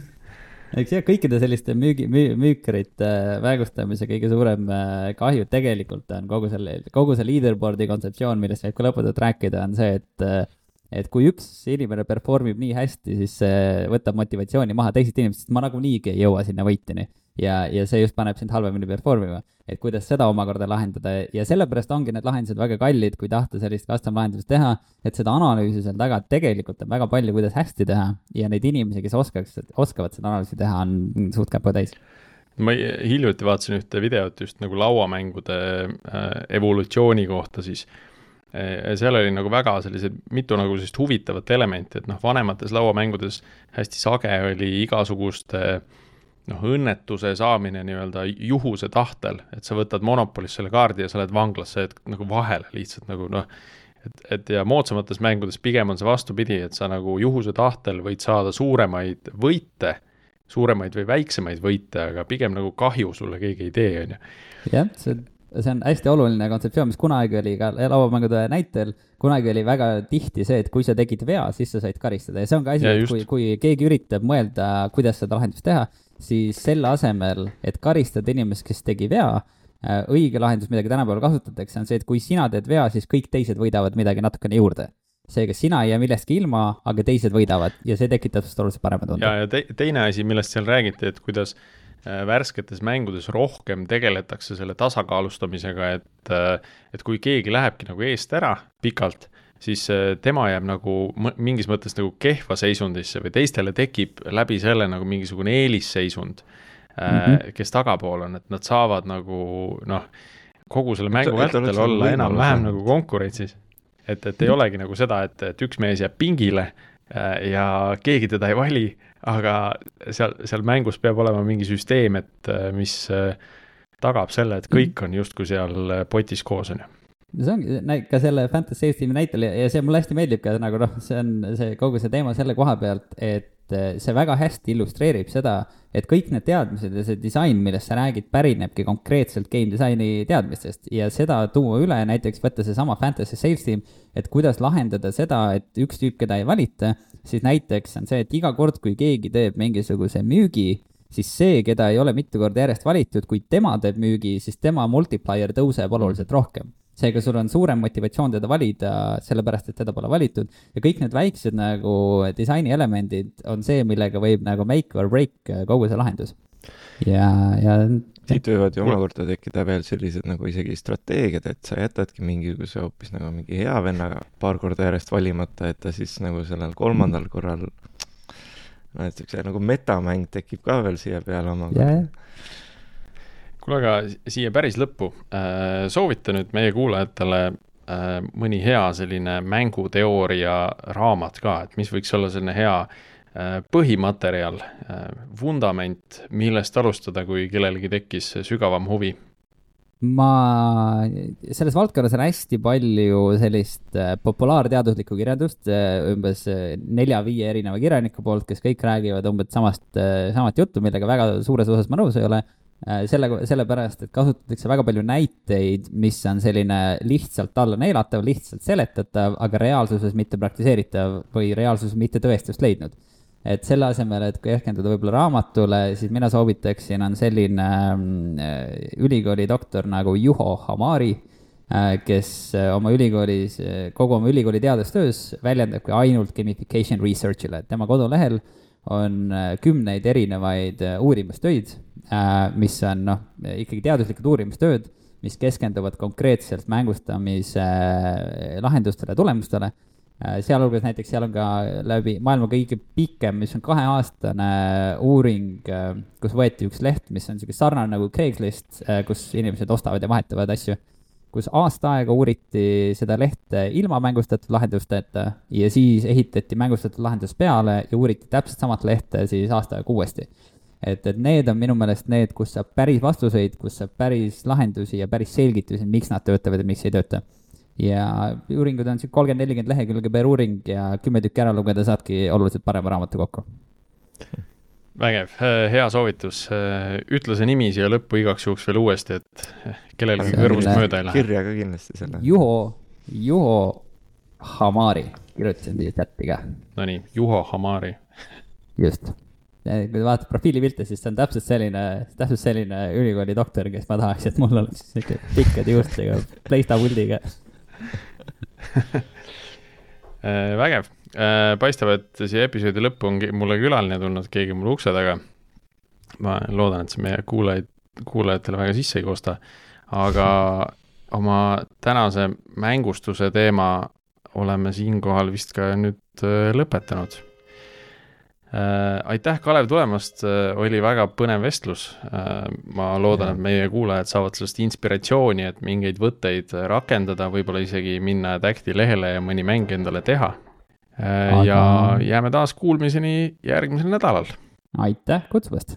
(laughs) eks jah, kõikide selliste müügi müü,, müükrit mängustamise kõige suurem äh, kahju tegelikult on kogu selle, kogu see leaderboard'i kontseptsioon, millest võib ka lõputult rääkida, on see, et äh, et kui üks inimene perform ib nii hästi, siis see võtab motivatsiooni maha teisest inimesest, sest ma nagunii ei jõua sinna võitjani ja, ja see just paneb sind halvemini perform ima. et kuidas seda omakorda lahendada. Ja sellepärast ongi need lahendused väga kallid, kui tahta sellist custom lahendust teha, et seda analüüsi seal taga tegelikult on väga palju, kuidas hästi teha. Ja neid inimesi, kes oskaks, oskavad seda analüüsi teha, on suht käputäis ma hiljuti vaatasin ühte videot just nagu lauamängude äh, evolutsiooni kohta siis. Ja seal oli nagu väga sellised mitu nagu sellist huvitavat elementi, et noh, vanemates lauamängudes hästi sage oli igasuguste äh, noh, õnnetuse saamine nii-öelda juhuse tahtel, et sa võtad Monopolis selle kaardi ja sa oled vanglas, sa jääd nagu vahele lihtsalt nagu noh, et, et ja moodsamates mängudes pigem on see vastupidi, et sa nagu juhuse tahtel võid saada suuremaid võite, suuremaid või väiksemaid võite, aga pigem nagu kahju sulle keegi ei tee, on ju. jah, see see on hästi oluline kontseptsioon, mis kunagi oli ka lauamängude näitel, kunagi oli väga tihti see, et kui sa tegid vea, siis sa said karistada. Ja see on ka asi, et kui, kui keegi üritab mõelda, kuidas seda lahendust teha, siis selle asemel, et karistada inimest, kes tegi vea, äh, õige lahendus, mida ka tänapäeval kasutatakse, on see, et kui sina teed vea, siis kõik teised võidavad midagi natukene juurde. seega sina ei jää millestki ilma, aga teised võidavad ja see tekitab sinust oluliselt parema tunde. ja, ja te, teine asi, millest seal räägiti, et kuidas äh, värsketes mängudes rohkem tegeletakse selle tasakaalustamisega, et, äh, et kui keegi lähebki nagu eest ära pikalt siis äh, tema jääb nagu mingis mõttes nagu kehva seisundisse või teistele tekib läbi selle nagu mingisugune eelisseisund mm, -hmm. kes tagapool on, et nad saavad nagu noh, kogu selle mängu vältel nagu olla enam-vähem nagu konkurentsis. et, et ei olegi nagu seda, et, et üks mees jääb pingile äh, ja keegi teda ei vali, aga seal, seal mängus peab olema mingi süsteem, et mis tagab selle, et kõik mhm. on justkui seal potis koos, on ju see ongi, ka selle Fantasy Sales tiimi näitel ja, ja see mulle hästi meeldib ka nagu noh, see on see kogu see teema selle koha pealt, et eh, see väga hästi illustreerib seda, et kõik need teadmised ja see disain, millest sa räägid, pärinebki konkreetselt game disaini teadmistest. Ja seda tuua üle, näiteks võtta seesama Fantasy Sales tiim, et kuidas lahendada seda, et üks tüüp, keda ei valita, siis näiteks on see, et iga kord, kui keegi teeb mingisuguse müügi, siis see, keda ei ole mitu korda järjest valitud, kui tema teeb müügi, siis tema multiplier tõuseb oluliselt rohkem seega sul on suurem motivatsioon teda valida, sellepärast et teda pole valitud. Ja kõik need väiksed nagu disaini elemendid on see, millega võib nagu make or break kogu see lahendus. ja, ja siit võivad ju omakorda tekkida veel sellised nagu isegi strateegiad, et sa jätadki mingisuguse hoopis nagu mingi hea vennaga paar korda järjest valimata, et ta siis nagu sellel kolmandal korral no et siukse nagu metamäng tekib ka veel siia peale omakorda. Yeah kuule, aga siia päris lõppu. Äh, soovita nüüd meie kuulajatele äh, mõni hea selline mänguteooria raamat ka, et mis võiks olla selline hea äh, põhimaterjal, vundament, millest alustada, kui kellelgi tekkis sügavam huvi. Ma, selles valdkonnas on hästi palju sellist populaarteaduslikku kirjandust, umbes nelja-viie erineva kirjaniku poolt, kes kõik räägivad umbes samast, samat juttu, millega väga suures osas ma nõus ei ole selle, sellepärast, et kasutatakse väga palju näiteid, mis on selline lihtsalt alla neelatav, lihtsalt seletatav, aga reaalsuses mitte praktiseeritav või reaalsuses mitte tõestust leidnud. et selle asemel, et keskenduda võib-olla raamatule, siis mina soovitaksin, on selline äh, ülikooli doktor nagu Juho Hamari äh,, kes äh, oma ülikoolis, äh, kogu oma ülikooli teadustöös väljendabki ainult gamification research'ile, et tema kodulehel on kümneid erinevaid uurimustöid Äh, mis on noh, ikkagi teaduslikud uurimistööd, mis keskenduvad konkreetselt mängustamise äh, lahendustele, tulemustele. Äh, sealhulgas näiteks seal on ka läbi maailma kõige pikem, mis on kaheaastane uuring, kus võeti üks leht, mis on sihuke sarnane nagu Craigslist, kus inimesed ostavad ja vahetavad asju kus aasta aega uuriti seda lehte ilma mängustatud lahendusteta ja siis ehitati mängustatud lahendus peale ja uuriti täpselt samat lehte siis aasta aega uuesti et, et need on minu meelest need, kus saab päris vastuseid, kus saab päris lahendusi ja päris selgitusi, miks nad töötavad ja miks ei tööta. ja uuringud on sihuke kolmkümmend, nelikümmend lehekülge per uuring ja kümme tükki ära lugeda, saadki oluliselt parema raamatu kokku. (laughs) vägev, hea soovitus, ütle see nimi siia lõppu igaks juhuks veel uuesti, et kellelgi kõrvust mööda ei lähe. kirja ka kindlasti selle. Juho, Juho Hamari, kirjutasin siia chati ka. Nonii, Juho Hamari. Just. Kui ta vaatab profiilipilte, siis see on täpselt selline, täpselt selline ülikooli doktor, kes ma tahaks, et mul oleks sihuke pikkade juustega pleista puldiga (laughs) äh, vägev, äh, paistab, et siia episoodi lõppu on mulle külaline tulnud, keegi mul ukse taga. ma loodan, et see meie kuulajaid, kuulajatele väga sisse ei kosta, aga (laughs) oma tänase mängustuse teema oleme siinkohal vist ka nüüd äh, lõpetanud Äh, aitäh, Kalev, tulemast, äh, oli väga põnev vestlus. Äh, ma loodan, et meie kuulajad saavad sellest inspiratsiooni, et mingeid võtteid rakendada, võib-olla isegi minna Tacti lehele ja mõni mäng endale teha. Äh, Aga... ja jääme taas kuulmiseni järgmisel nädalal. aitäh kutsumast.